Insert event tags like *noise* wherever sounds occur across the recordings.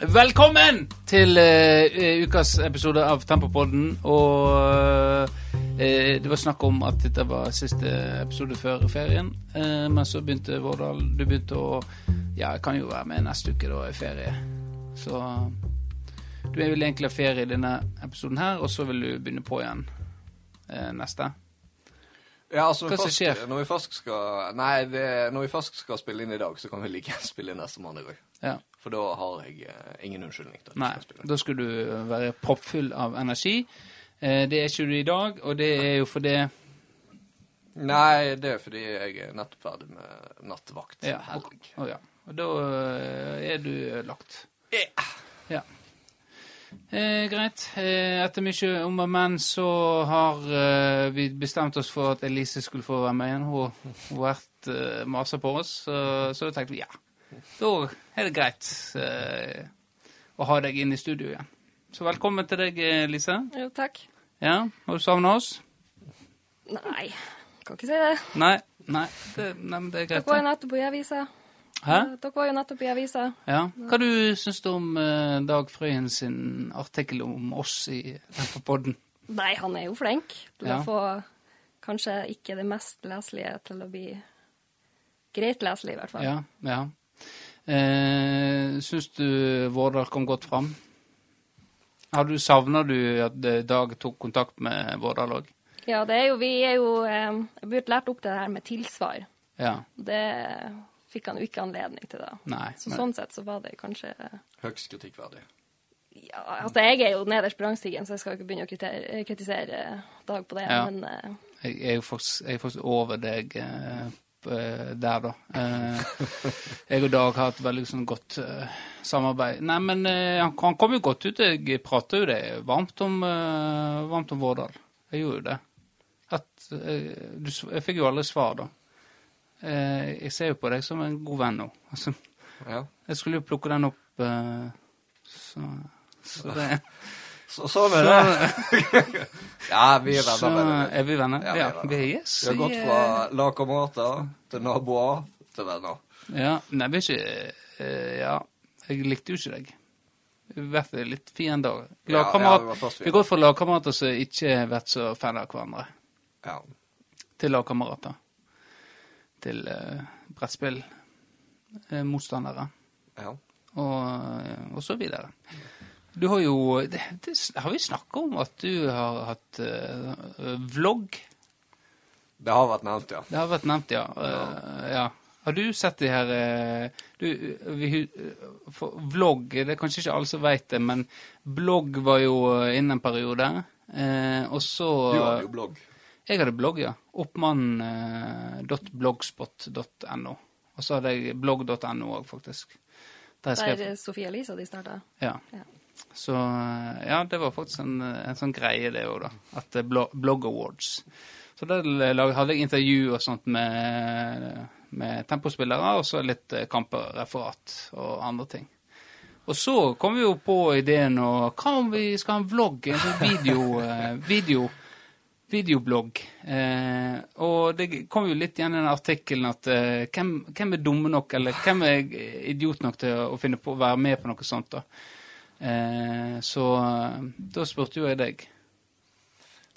Velkommen til uh, ukas episode av Tempopodden. Og uh, det var snakk om at dette var siste episode før ferien. Uh, men så begynte Vårdal Du begynte å Ja, jeg kan jo være med neste uke, da, i ferie. Så du vil egentlig ha ferie i denne episoden her, og så vil du begynne på igjen neste. Ja, altså, Hva først, skjer? Når vi først skal Nei, det, når vi først skal spille inn i dag, så kan vi like gjerne spille inn neste mandag òg. Ja. For da har jeg eh, ingen unnskyldning at Nei, da skulle du være proppfull av energi. Eh, det er ikke du i dag, og det er jo fordi Nei, det er fordi jeg er nettopp ferdig med nattevakt. Ja, og, Å ja. Og da eh, er du lagt. Ja. Eh, greit. Eh, etter mye om og men så har eh, vi bestemt oss for at Elise skulle få være med igjen. Hun har vært eh, masa på oss, så, så da tenkte vi ja. Da er det greit eh, å ha deg inn i studio igjen. Så velkommen til deg, eh, Lise. Jo, takk. Ja, Har du savna oss? Nei, kan ikke si det. Nei? Nei, det, nei men det er Dere var jo nettopp i avisa. Hæ? Dere var jo nettopp i avisa. Ja. Hva du syns du om eh, Dag Frøyen sin artikkel om oss i Tempopodden? Nei, han er jo flink til Ja. å få kanskje ikke det mest leselige til å bli greit leselig, i hvert fall. Ja. ja. Eh, syns du Vårdal kom godt fram? Har du Savna du at eh, Dag tok kontakt med Vårdal òg? Ja, det er jo, vi er jo eh, Jeg lært opp det her med tilsvar. Ja. Det fikk han jo ikke anledning til, da. Nei. Så men- sånn sett så var det kanskje Høgst kritikkverdig. Ja, altså jeg er jo nederst på rangstigen, så jeg skal jo ikke begynne å kritisere, kritisere Dag på det, Ja. men eh, Jeg er jo faktisk, jeg er faktisk over deg eh, der, da. Eh, jeg og Dag har et veldig sånn godt eh, samarbeid. Nei, men eh, han, han kom jo godt ut. Jeg prata jo det varmt om, eh, varmt om Vårdal. Jeg gjorde jo det. At, eh, du, jeg fikk jo aldri svar, da. Eh, jeg ser jo på deg som en god venn nå. Altså, Ja. jeg skulle jo plukke den opp, eh, så, så det Så, sånn er det. *laughs* ja, vi er venner. venner. Er vi venner? Ja, vi er yes. Vi har gått fra lagkamerater til naboer til venner. Ja, nei, vi er ikke eh, Ja, jeg likte jo ikke deg. Vi har vært litt fiender. Ja, ja, vi har gått fra lagkamerater som ikke har vært så fan av hverandre, Ja. til lagkamerater. Til uh, eh, motstandere. ja. Og, eh, og så videre. Du har jo det, det, Har vi snakka om at du har hatt uh, vlogg? Det har vært nevnt, ja. Det har vært nevnt, ja. Uh, ja. Har du sett de her eh, du, vi, for, Vlogg, det er kanskje ikke alle som vet det, men blogg var jo innen en periode. Eh, og så Du hadde jo blogg. Jeg hadde blogg, ja. Oppmann.blogspot.no. Og så hadde jeg blogg.no òg, faktisk. Der jeg skrev der Sofie Elise de starta. ja. Ja. Så eh, ja, det var faktisk en, en sånn greie, det òg, da. At blog, awards. Så der hadde jeg intervju og sånt med, med tempospillere, og så litt eh, kampereferat og andre ting. Og så kom vi jo på ideen og Hva om vi skal ha en vlogg? En sånn video, eh, video videoblogg. Eh, og det kom jo litt igjen i den artikkelen at eh, hvem, hvem er dumme nok, eller hvem er idiot nok til å finne på å være med på noe sånt, da. Eh, så eh, da spurte jo jeg deg.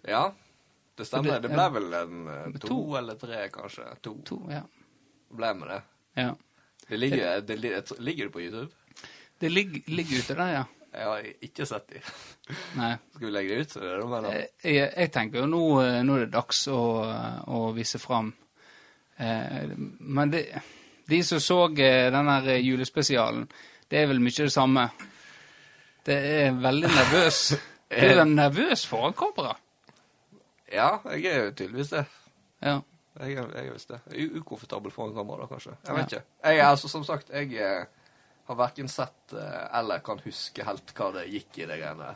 Ja, det stemmer. det- ble vel en eh, to, eller tre, kanskje. To To, ja. ble med det. ja. Det ligger, det, li- ligger det på YouTube? Det ligger, ligger ute der, ja. Jeg har ikke sett de. Nei. *laughs* Skal vi legge det ut? Det det Jeg, jeg tenker jo nå, nå er det dags å, å vise fram. Eh, men det, de som så denne julespesialen, det er vel mye det samme. Det er veldig nervøs. *laughs* Er du nervøs foran kamera? Ja, jeg er jo tydeligvis det. Ja. Jeg er, jeg er visst det. Ukomfortabel foran kamera, kanskje. Jeg vet Ja. ikke. Jeg er altså, som sagt, jeg eh, har verken sett eh, eller kan huske helt hva det gikk i det greiene.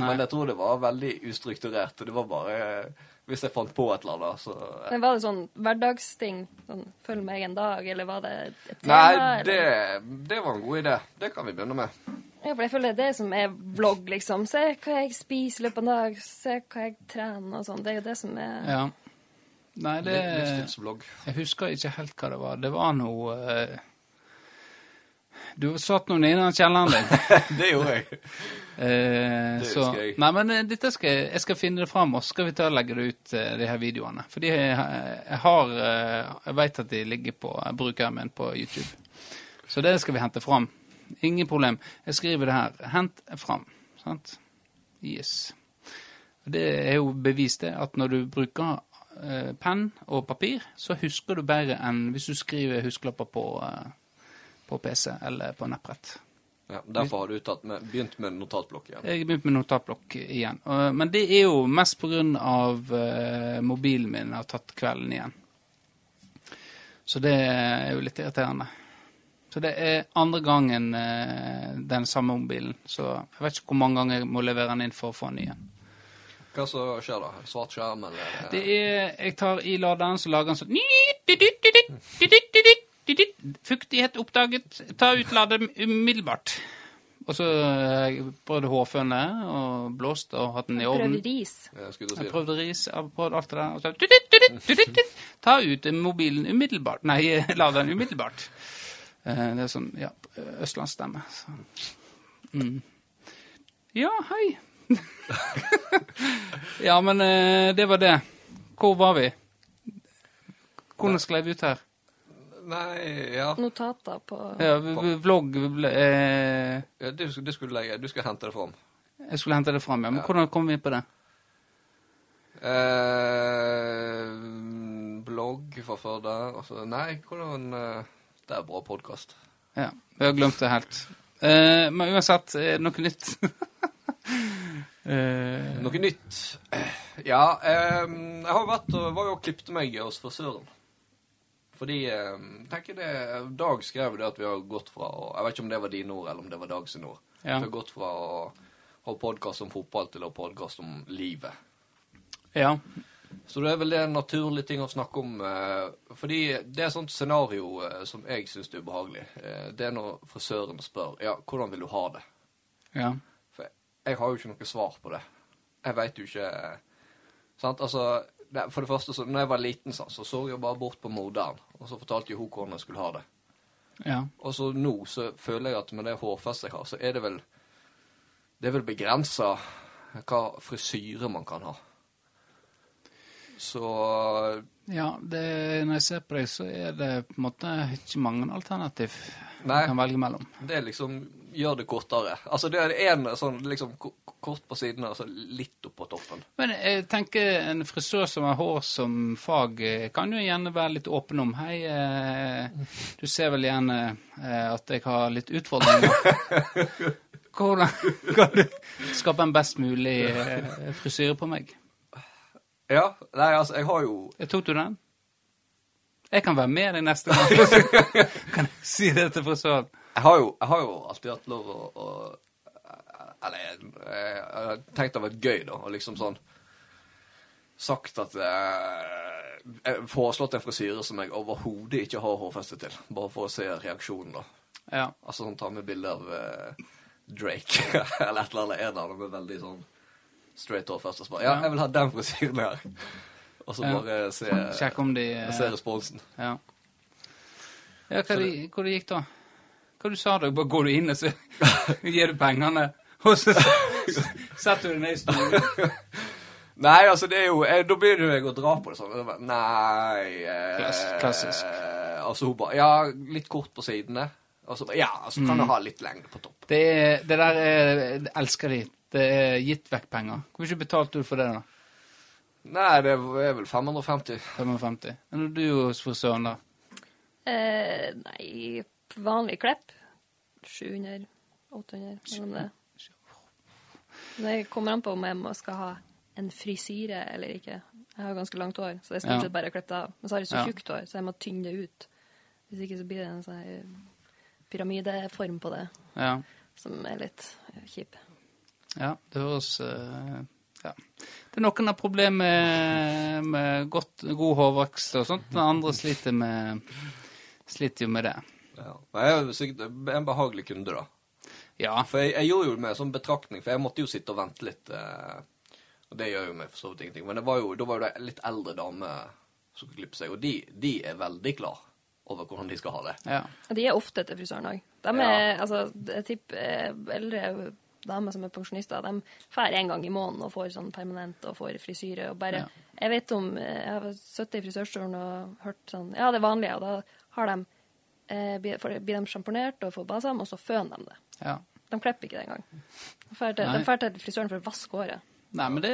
Men jeg tror det var veldig ustrukturert. og Det var bare Hvis jeg fant på et eller annet, så ja. Men var det sånn hverdagsting? Sånn, følg meg en dag, eller var det et tema? Nei, det, det var en god idé. Det kan vi begynne med. Ja, for jeg føler det er det som er vlogg, liksom. Se hva jeg spiser i løpet av en dag, se hva jeg trener og sånn. Det er jo det som er ja. Nei, det. Jeg husker ikke helt hva det var. Det var noe uh, Du satt noen inne i kjelleren din. *laughs* det gjorde jeg. Eh, Det husker jeg. Nei, men eh, dette skal jeg, skal finne det fram, og så skal vi ta og legge det ut, eh, de her videoene. Fordi jeg, jeg har Jeg vet at de ligger på brukeren min på YouTube. Så det skal vi hente fram. Ingen problem. Jeg skriver det her. Hent fram. Sant? Yes. Det er jo bevis det at når du bruker eh, penn og papir, så husker du bedre enn hvis du skriver huskelapper på, eh, på PC eller på nettbrett. Ja, derfor har du tatt med, begynt med notatblokk igjen. Jeg har begynt med notatblokk igjen. Men det er jo mest av eh, mobilen min har tatt kvelden igjen. Så det er jo litt irriterende. Så det er andre gangen eh, den samme mobilen. Så jeg vet ikke hvor mange ganger jeg må levere den inn for å få den igjen. Hva så skjer da? Svart skjerm, eller? Det er Jeg tar i laderen, så lager den sånn Fuktighet oppdaget. Ta ut laderen umiddelbart. Og så prøvde hårføne hårfønne og blåst og hatt den i ovnen. Prøvde ris. Jeg prøvde ris, jeg alt det der. Og så, ta ut mobilen umiddelbart. Nei, *laughs* la den umiddelbart. Eh, Det er sånn, ja, østlandsstemme. Så. Mm. Ja, hei. *laughs* ja, men eh, det var det. Hvor var vi? Hvordan sklei vi ut her? Nei, ja. Notater på Ja, vlogg eh, ja du, du, skulle legge, du skulle hente det fram. Jeg skulle hente det fram, ja. Men hvordan kom vi på det? Eh, blogg fra før der. Altså, nei, hvordan eh, Det er bra podkast. Ja, vi har glemt det helt. Eh, men uansett, er det noe nytt? *laughs* Eh, Noe nytt? Ja, eh, jeg har vært og var jo og klippte meg hos frisøren. Fordi eh, tenker det, Dag skrev det at vi har gått fra å Jeg vet ikke om det var dine ord, eller om det var Dag sine ord. Ja. Vi har gått fra å ha podkast om fotball til å ha podkast om livet. ja. Så det er vel det en naturlig ting å snakke om. Eh, fordi det er et sånt scenario eh, som jeg syns er ubehagelig. Eh, det er når frisøren spør ja, hvordan vil du ha det. Ja. For jeg har jo ikke noe svar på det. Jeg veit jo ikke Sant? Altså, for det første, så når jeg var liten, så, så så jeg bare bort på moderen, og så fortalte jo hun hvordan jeg skulle ha det. Ja. Og så nå så føler jeg at med det hårfestet jeg har, så er det vel Det er vel begrensa hva frisyre man kan ha. Så ja det, når jeg ser på deg, så er det på en måte ikke mange alternativ Nei. jeg kan velge mellom. det er liksom Gjør det kortere. Altså, det er en sånn liksom kort på sidene, og så litt opp på toppen. Men jeg tenker en frisør som har hår som fag, eh, kan jo gjerne være litt åpen om Hei, eh, du ser vel gjerne eh, at jeg har litt utfordringer. *laughs* Hvordan kan du skape en best mulig eh, frisyre på meg? Ja. Nei, altså, jeg har jo Jeg tok du den? Jeg kan være med deg neste gang. *laughs* kan jeg si det til frisøren? Jeg har jo, jeg har jo alltid hatt lov å, å Eller jeg, jeg har tenkt det har vært gøy, da. Og liksom sånn Sagt at jeg, Jeg foreslått en frisyre som jeg overhodet ikke har hårfeste til. Bare for å se reaksjonen, da. Ja. Altså sånn ta med bilde av eh, Drake *laughs* eller et eller annet. En av dem er veldig sånn straight hårfeste. Så bare Ja, jeg vil ha den frisyren her. Og så bare se, Sjekk om de eh, se responsen. Ja. ja hva det, hvor det gikk da? Hva du sa du? Bare går du inn og så *laughs* gir du pengene, og så *laughs* setter du deg ned i stolen? *laughs* Nei, altså det er jo jeg, Da begynner jo jeg å dra på det sånn. Nei eh, klassisk. Eh, altså hun bare Ja, litt kort på sidene. Og så Ja, altså kan du ha litt lengde på topp. Det, det der er, det elsker de. Det er gitt vekk penger. Hvor mye betalte du for det, da? Nei, det er vel 550. 550. Men du hos frisøren, da? eh, Nei, vanlig klepp. 700 800 eller noe. Det kommer an på om jeg skal ha en frisyre eller ikke. Jeg har ganske langt hår, så det er stort sett bare å klippe det av. Men så har jeg så tjukt hår, så jeg må tynne det ut. Hvis ikke så blir det en sånn pyramideform på det, Ja. som er litt eh, kjip. ja det høres eh, Ja. Det er noen har problemer med, med godt, god hårvekst og sånt. men andre sliter med Sliter jo med det. Ja. Jeg er jo sikkert en behagelig kunde, da. Ja. For jeg, jeg gjorde jo med sånn betraktning, for jeg måtte jo sitte og vente litt. Eh, og det gjør jo meg for så vidt ingenting. Men det var jo, da var jo det litt eldre dame som skulle klippe seg, og de, de er veldig klar over hvordan de skal ha det. Ja. De er ofte til frisøren òg. De er, altså, jeg tipper eh, eldre damer som er pensjonister, de drar en gang i måneden og får sånn permanent og får frisyre. og bare, Ja. Jeg vet om, eh, jeg har sittet i frisørstolen og hørt sånn Ja, det vanlige, og da har de, blir blir de sjamponert og får balsam, og så føner de det. ja. De klipper ikke det engang. De drar til, frisøren for å vaske håret. Nei, men det,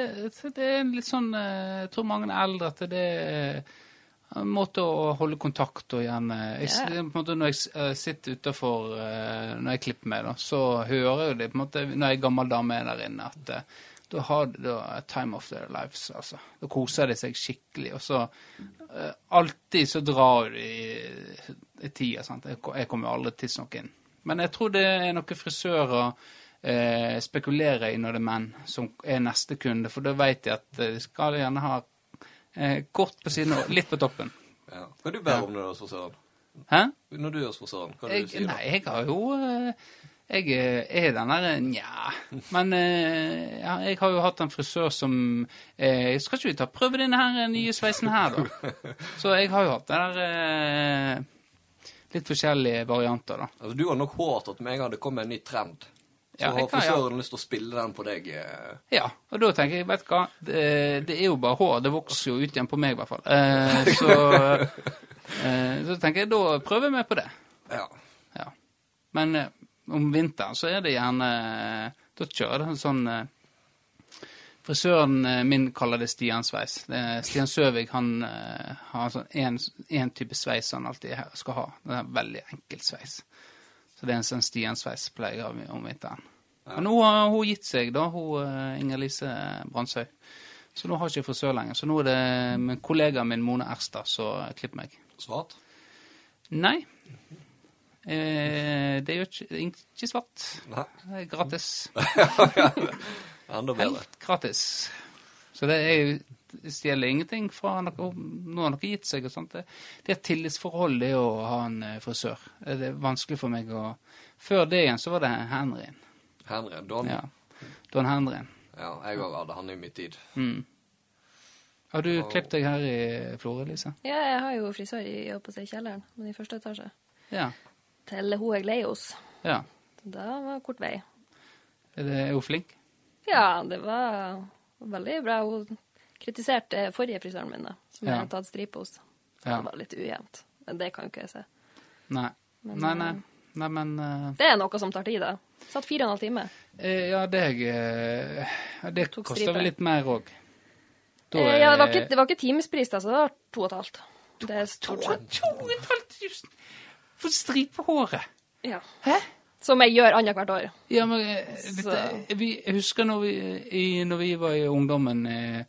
det er litt sånn eh, Jeg tror mange er eldre at det er en måte å holde kontakt og gjerne jeg, en måte Når jeg eh, sitter utafor når jeg klipper meg, da, så hører jeg det på en måte når er gammel dame er der inne, at eh, da har de a time of their lives, altså. Da koser de seg skikkelig. Og så uh, alltid så drar de i, i tida, sant. Jeg, jeg kommer aldri tidsnok inn. Men jeg tror det er noen frisører eh, spekulerer i når det er menn som er neste kunde, for da vet de at eh, de skal gjerne ha eh, kort på siden og litt på toppen. Ja. Hva er du ber om når du er hos frisøren? Hæ? Når du er hos frisøren, hva er det du sier nei, jeg har jo eh, Jeg eh, er den derre nja. Men eh, ja, jeg har jo hatt en frisør som eh, Skal ikke vi ta prøve denne her nye sveisen her, da? *laughs* Så jeg har jo hatt det der eh, Litt forskjellige varianter, da. Altså, du har nok hårt at med en gang det kommer en ny trend, så Ja, har frisøren ja. lyst til å spille den på deg. eh. Ja, og da tenker jeg, vet du hva, det, det er jo bare hår. Det vokser jo ut igjen på meg, i hvert fall. Eh, *laughs* så, eh, så tenker jeg, da prøver vi på det. Ja. Ja. Men eh, om vinteren så er det gjerne Da kjører det en sånn eh, Frisøren eh, min kaller det Stian-sveis. Stian Søvig han eh, har sånn type sveis han alltid skal ha. Det er veldig enkel sveis. Så det er en sånn Stian-sveis pleier jeg å ha om vinteren. Men nå har hun gitt seg, da, hun eh, Inger-Lise Brandsøy. Så nå har ikke frisør lenger. Så nå er det min kollegaen min Mone Erstad som klipper meg. Svart? Nei. Eh, det er jo ikke, ikke svart. Nei. Det er gratis. *laughs* Enda bedre. Helt gratis. Så det er jo stjeler ingenting fra noe Nå har noe gitt seg og sånt. Det, det er et tillitsforhold, det å ha en eh, frisør. Det er vanskelig for meg å Før det igjen så var det Henrien. Henry, Don. Ja. Don Henrien. Ja, jeg òg hadde han i min tid. Mm. Har du klippet deg her i Florø, Lise? Ja, jeg har jo frisør i, på å kjelleren, men i første etasje. Ja. Til hun jeg leier hos. ja. Da var det kort vei. Er, det, er hun flink? Ja, det var veldig bra. Hun kritiserte forrige frisøren min, da, som Ja. jeg hadde tatt stripe hos. Ja. Det var litt ujevnt. Men det kan jo ikke jeg se. Nei. Men, nei, nei. eh, Nei, men uh... Det er noe som tar tid, da. Satt fire og en halv time. Eh, Ja, det, eh, det koster vel litt mer òg. Eh, ja, det var ikke, det var ikke timespris, da, så det var to og et halvt. Det er stort sett. 2500 for stripehåret! Ja. Hæ? Som jeg gjør annethvert år. Ja, men eh, dette, vi, jeg husker når vi, i, når vi var i ungdommen eh,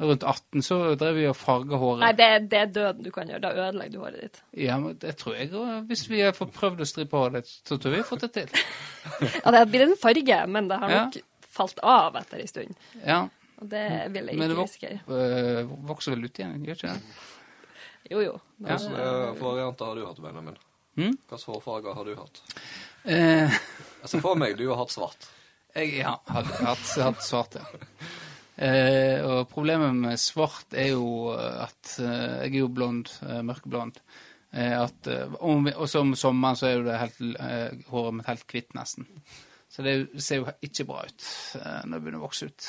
rundt 18, så drev vi og farga håret. Nei, det, det er døden du kan gjøre. Da ødelegger du håret ditt. Ja, men det tror jeg òg. Hvis vi har prøvd å stripe håret, så tror jeg vi har fått det til. *laughs* Ja, det blir blitt en farge, men det har Ja. nok falt av etter en stund. Ja, Og det vil jeg Men det ikke vok risikere. øh, vokser vel ut igjen, gjør ikke det? Jo, jo. Ja. Hvilke eh, varianter har du hatt, Benjamin? Hm? Hvilke hårfarger har du hatt? Eh, Jeg ser for meg du har hatt svart. Jeg ja, hadde hatt, hatt svart, ja. Eh, og problemet med svart er jo at eh, Jeg er jo blond, eh, mørkeblond. Eh, at, eh, om og så om sommeren så er jo det helt, håret mitt helt hvitt, nesten. Så det er ser jo ikke bra ut når det begynner å vokse ut.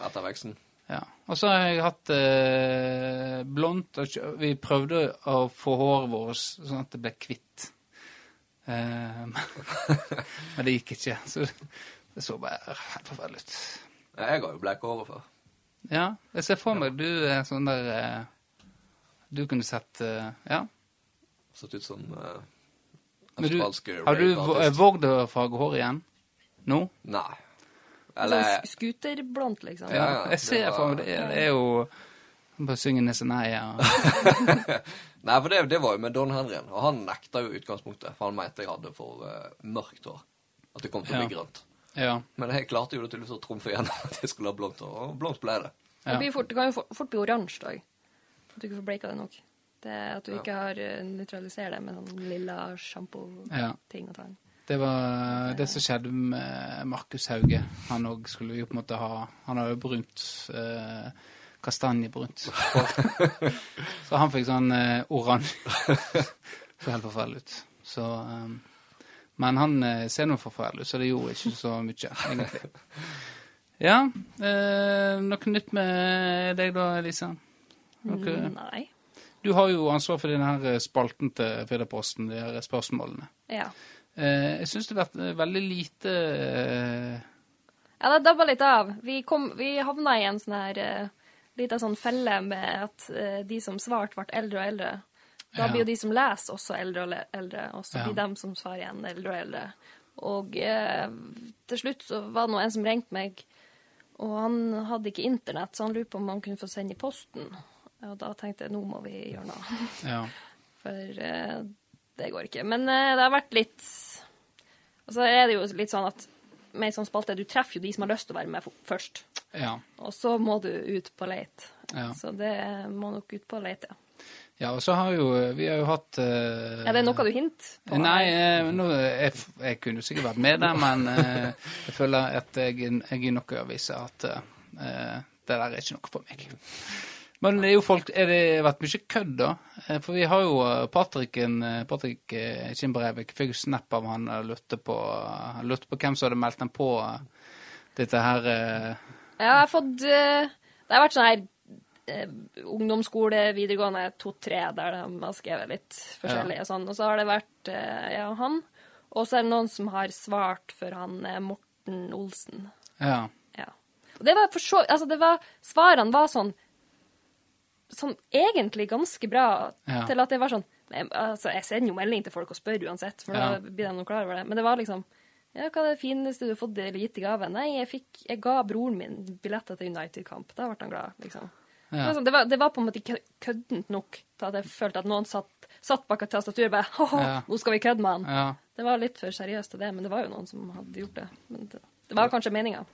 Etter veksten. Ja. Og så har jeg hatt eh, blondt. og Vi prøvde å få håret vårt sånn at det ble hvitt. Eh, *laughs* men det gikk ikke. Så det så bare helt forferdelig ut. Jeg har jo bleke hår før. Ja, jeg ser for meg du er sånn der eh, Du kunne sett eh, Ja. Sett ut som du, australske har du vågd å farge hår igjen? Nå? Nei. Eller Sånn Scooterblondt, liksom. Ja, ja, jeg ser det var- for meg det. er- Det er jo Bare synge Nisse Nei ja. *laughs* Nei, for det, det var jo med Don Henrien, og han nekta jo utgangspunktet, for han mente jeg hadde for uh, mørkt hår. At det kom til å bli Ja. grønt. ja. Men jeg klarte jo det tydeligvis å trumfe igjen *laughs* at jeg skulle ha blondt hår, og blondt ble det. Det, Ja. blir fort, det kan jo fort, fort bli oransje òg. At du ikke får bleika det nok. Det At du Ja. ikke har uh, nøytralisert det med sånn lilla sjampo-ting Ja. og tang. Det var det som skjedde med Markus Hauge. Han òg skulle jo på en måte ha Han har jo brunt eh, Kastanjebrunt hår. *laughs* Så han fikk sånn eh, oransje *laughs* Så helt forferdelig ut. Så um, Men han eh, ser nå forferdelig ut, så det gjorde ikke så mye, egentlig. Ja. Eh, noe nytt med deg da, Elisa? Noe? Nei. Du har jo ansvar for denne spalten til Firdaposten, de her spørsmålene. Ja. Eh, jeg syns det har vært eh, veldig lite eh, Ja, det dabba litt av. Vi, kom, vi havna i en sånn her lita sånn felle med at de som svarte, ble eldre og eldre. Da blir jo de som leser, også eldre og eldre, og så Ja. dem de som svarer igjen, eldre og eldre. Og eh, til slutt så var det nå en som ringte meg, og han hadde ikke internett, så han lurte på om han kunne få sende i posten. Og da tenkte jeg nå må vi gjøre noe, Ja. *laughs* for eh, det går ikke. Men eh, det har vært litt Og så er det jo litt sånn at med en sånn spalte, du treffer jo de som har lyst til å være med først. Ja. Og så må du ut på leit. Ja. Så det må nok ut på leit, ja. ja, og så har jo Vi har jo hatt uh, Er det noe du hint på? Nei, uh, nå, jeg, jeg kunne sikkert vært med der, men uh, jeg føler at jeg, jeg er nok å vise at eh, det der er ikke noe for meg. Men det er jo folk, er det vært mye kødd, da? Eh, For vi har jo Patricken, eh, Patrick eh, Kimbrevik fikk jo snap av han og lurte på, han lurte på hvem som hadde meldt ham på dette her Ja, jeg har fått Det har vært sånn her ungdomsskole, videregående, to-tre, der de har skrevet litt forskjellig og sånn. Og så har det vært ja, han. Og så er det noen som har svart for han Morten Olsen. Ja. Ja. Og det var for så Altså, det var Svarene var sånn Sånn egentlig ganske bra Ja. til at det var sånn Altså, jeg sender jo melding til folk og spør uansett, for Ja. da blir de noe klar over det. Men det var liksom ja, hva er det fineste du har fått eller gitt i gave? Nei, jeg, fikk, jeg ga broren min billetter til United-kamp. Da ble han glad, liksom. Det, Ja. var sånn, det, var, det var på en måte køddent nok til at jeg følte at noen satt, satt bak et tastatur og bare Haha, Ja. nå skal vi kødde med han. ja. Det var litt for seriøst til det, men det var jo noen som hadde gjort det. Men det, det var kanskje meninga.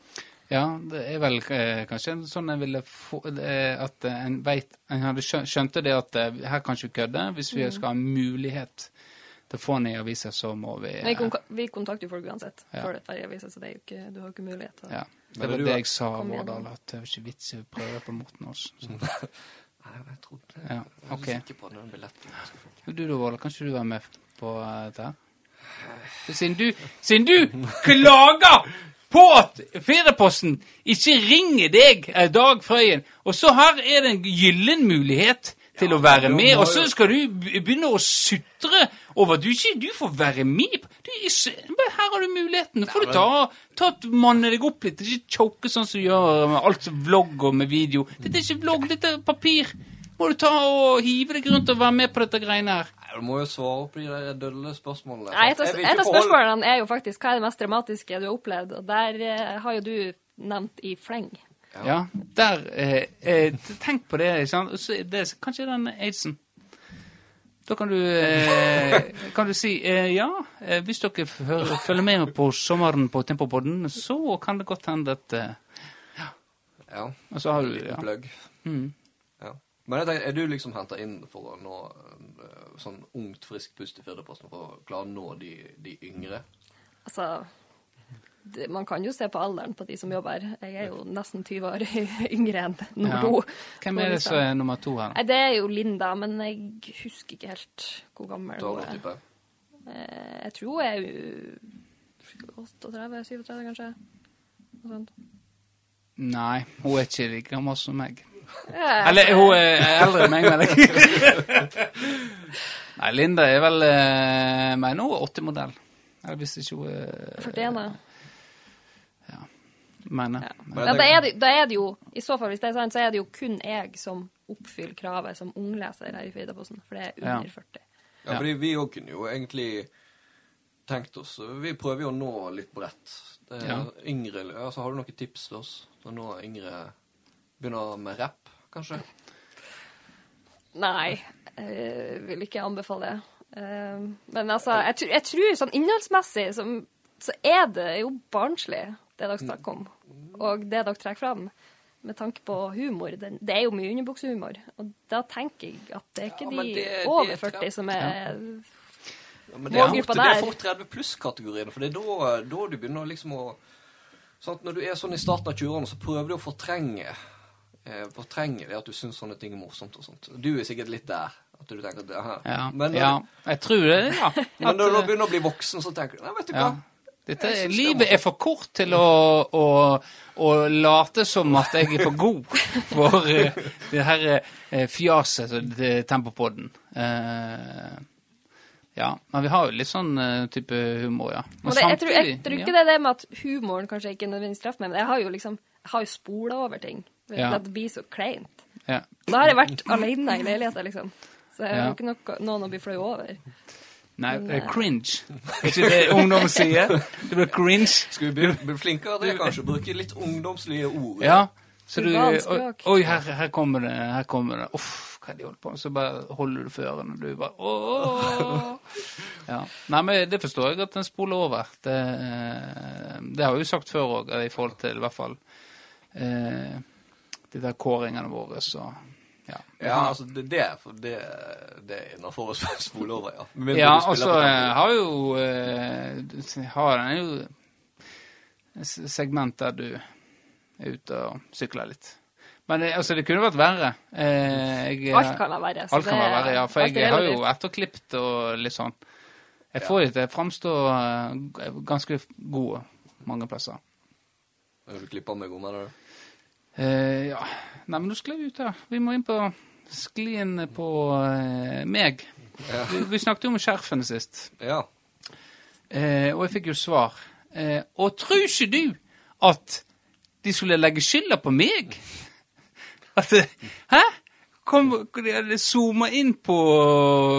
Ja, det er vel eh, kanskje sånn jeg ville få eh, At en vet En hadde skjø- skjønte det at eh, her kan ikke kødde. Hvis vi skal ha mulighet til å få den i avisa, så må vi Men vi, eh, kon vi kontakter jo folk uansett Ja. for dette i avisa, så det er jo ikke, du har ikke mulighet til å ja. Det var det jeg sa. Vårdal, at det er ikke vits i å prøve på Morten Aas. *laughs* Nei, jeg trodde. Ja, Jeg er sikker på den billetten. Du da, Vårdal, kan ikke du være med på eh, dette? *sighs* Siden du, siden du klager på at Fedreposten ikke ringer deg, eh, Dag Frøyen, og så her er det en gyllen mulighet til å være med, og så skal du begynne å sutre over at du ikke du får være med. Du, er her har du muligheten. Nå får du ta, ta manne deg opp litt, ikke choke sånn som du gjør med alt vlogg og med video. Dette er ikke vlogg, dette er papir. Må du ta og hive deg rundt og være med på dette greiene her. Du må jo svare på de der dølle spørsmålene. Nei, et av, et av spørsmålene er jo faktisk hva er det mest dramatiske du har opplevd, og der eh, har jo du nevnt i fleng. Ja, der eh, eh, Tenk på det. ikke sant? Så er det kanskje den aidsen. Da kan du, eh, kan du si eh, ja, eh, hvis dere hører, følger med på sommeren på Tempopodden, så kan det godt hende at eh, Ja, Og så har du ja. plugg. Mm. Men jeg tenker, er du liksom henta inn for å nå eh, sånn ungt, friskt pust i Firdaposten for å klare å nå de, de yngre? Altså det, Man kan jo se på alderen på de som jobber. Jeg er jo nesten 20 år *laughs* yngre enn nummer Ja. Hvem er det som er nummer to her? Nei, Det er jo Linda, men jeg husker ikke helt hvor gammel hun er. jeg. Eh, tror hun er jo 38-37, kanskje. Noe sånt. Nei, hun er ikke like gammel som meg. Eh, Eller hun er eldre enn meg, mener jeg *laughs* Nei, Linda er vel eh, mener hun er 80-modell. Eller hvis ikke hun er 41, ja. Mener. Ja. Men Ja, da, er det, da er det jo, i så fall, hvis det er sant, så er det jo kun jeg som oppfyller kravet som ungleser her i Fridaposten, for det er under Ja. 40. Ja, Ja. fordi vi òg kunne jo egentlig tenkt oss Vi prøver jo å nå litt bredt. Det er Ja. Yngre altså, Har du noen tips til oss til å nå yngre Begynner med rapp, kanskje? Nei, jeg vil ikke anbefale det. Eh, Men altså, jeg, tror- jeg tror sånn innholdsmessig så, så er det jo barnslig, det dere snakker om. Og det dere trekker fram med tanke på humor. Det, det er jo mye underbuksehumor. Og da tenker jeg at det er ikke Ja, de det- over er 40 som er Ja, men det er, fort, det er fort 30 pluss-kategorien, for det er da, da du begynner liksom å sant? Når du er sånn i starten av 20-årene, så prøver du å fortrenge eh, trenger det at du syns sånne ting er morsomt og sånt. Du er sikkert litt der. At du tenker at det her. Ja, Men, ja, jeg tror det, ja. *laughs* men når du eh, begynner å bli voksen, så tenker du Nei, vet du hva. ja. Dette, livet er for kort til å, å, å late som at jeg er for god for uh, det her eh, fjaset er Tempopodden. Uh, ja, men vi har jo litt sånn uh, type humor, ja. Men det, samtidig, jeg, tror, jeg tror ja. ikke det er det med at humoren kanskje ikke nødvendigvis treffer meg, men jeg har jo liksom jeg har jo spola over ting. Ja. At det blir så kleint. Ja. Da har jeg vært alene i leiligheten, liksom. Så jeg har Ja. ikke noe, noen å bli flau over. Nei, Men, det er eh, cringe. *laughs* Er ikke det ungdom sier? Det blir cringe. Skal vi bli, bli flinkere til kanskje å bruke litt ungdomslige ord? Ja. Så du Oi, her, her kommer det. Her kommer det. Uff, hva er det de holder på med? Så bare holder du for ørene. Du bare åh. *laughs* Ja. Nei, men det forstår jeg at den spoler over. Det, det har jeg jo sagt før òg, i forhold til i hvert fall eh, de der kåringene våre, så ja. Ja, altså, det, det, det, det er innafor å spole over, ja. Med mindre Ja, og så altså, jeg har jo eh, Har den jo segment der du er ute og sykler litt. Men det, altså, det kunne vært verre. Eh, jeg, Alt kan være verre. Alt kan være verre, ja. For jeg har jo etterklippet og litt sånn. Jeg får det til å framstå eh, ganske god mange plasser. Har du klippa meg god mener du? Eh, ja Nei, men nå sklei vi ut her. Vi må inn på sklien på eh, meg. Ja. Vi, vi snakket jo om skjerfene sist. Ja. Eh, og jeg fikk jo svar. Eh, og tror ikke du at de skulle legge skylda på meg? At Hæ? Kom, zooma inn på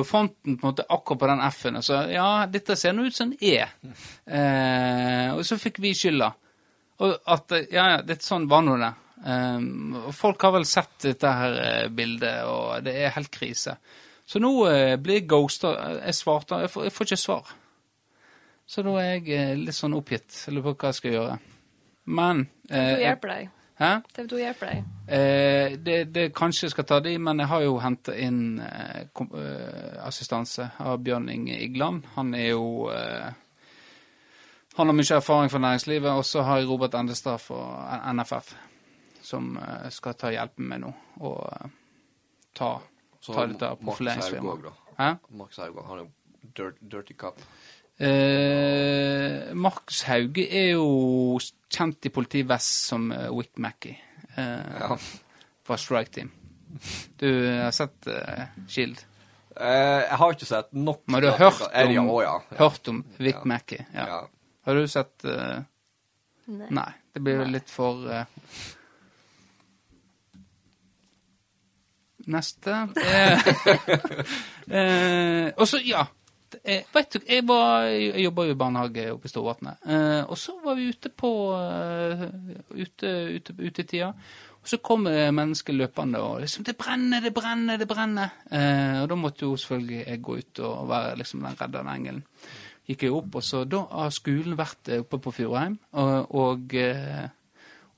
fonten på en måte akkurat på den F-en. Altså, ja, dette ser nå ut som en E. Eh, og så fikk vi skylda. Og at ja, ja, det, sånn var nå det. Og folk har vel sett dette her eh, bildet, og det er helt krise. Så nå eh, blir jeg ghosta. Jeg svarte jeg får, jeg får ikke svar. Så da er jeg eh, litt sånn oppgitt. Jeg lurer på hva jeg skal gjøre. Men TV2 eh, hjelper deg. Hæ? TV2 hjelper deg. Eh, det, det kanskje jeg skal ta de, men jeg har jo henta inn eh, kom, eh, assistanse av Bjørn Inge Igland. Han er jo eh, Han har mye erfaring fra næringslivet, og så har jeg Robert Endestad fra NFF, som eh, skal ta hjelpen med nå, og eh, ta, Så ta dette Haug profileringsfirmaet. òg, da. Hæ? Markus Haug, han er jo dirt, dirty cup. Eh, Max Hauge er jo kjent i politiet Vest som uh, Wick Mackey eh, Ja. fra Strike Team. Du har sett uh, Shield? Eh, jeg har ikke sett nok. Men du har hørt om, om, Ja, å, ja. hørt om Wick Ja. Mackey? Ja. Ja. Har du sett eh, Nei. Nei, det blir jo litt for eh, Neste eh, *laughs* eh, Og så, ja. Eh, vet du, jeg, var, jeg jobba jo i barnehage oppe i Storvatnet. Eh, og så var vi ute på eh, ute, ute, utetida. Og så kom mennesker løpende og liksom 'Det brenner, det brenner, det brenner'. Og da måtte jo selvfølgelig jeg gå ut og være liksom den reddende engelen. Gikk jeg opp, og så da har skolen vært oppe på Furheim, og, og,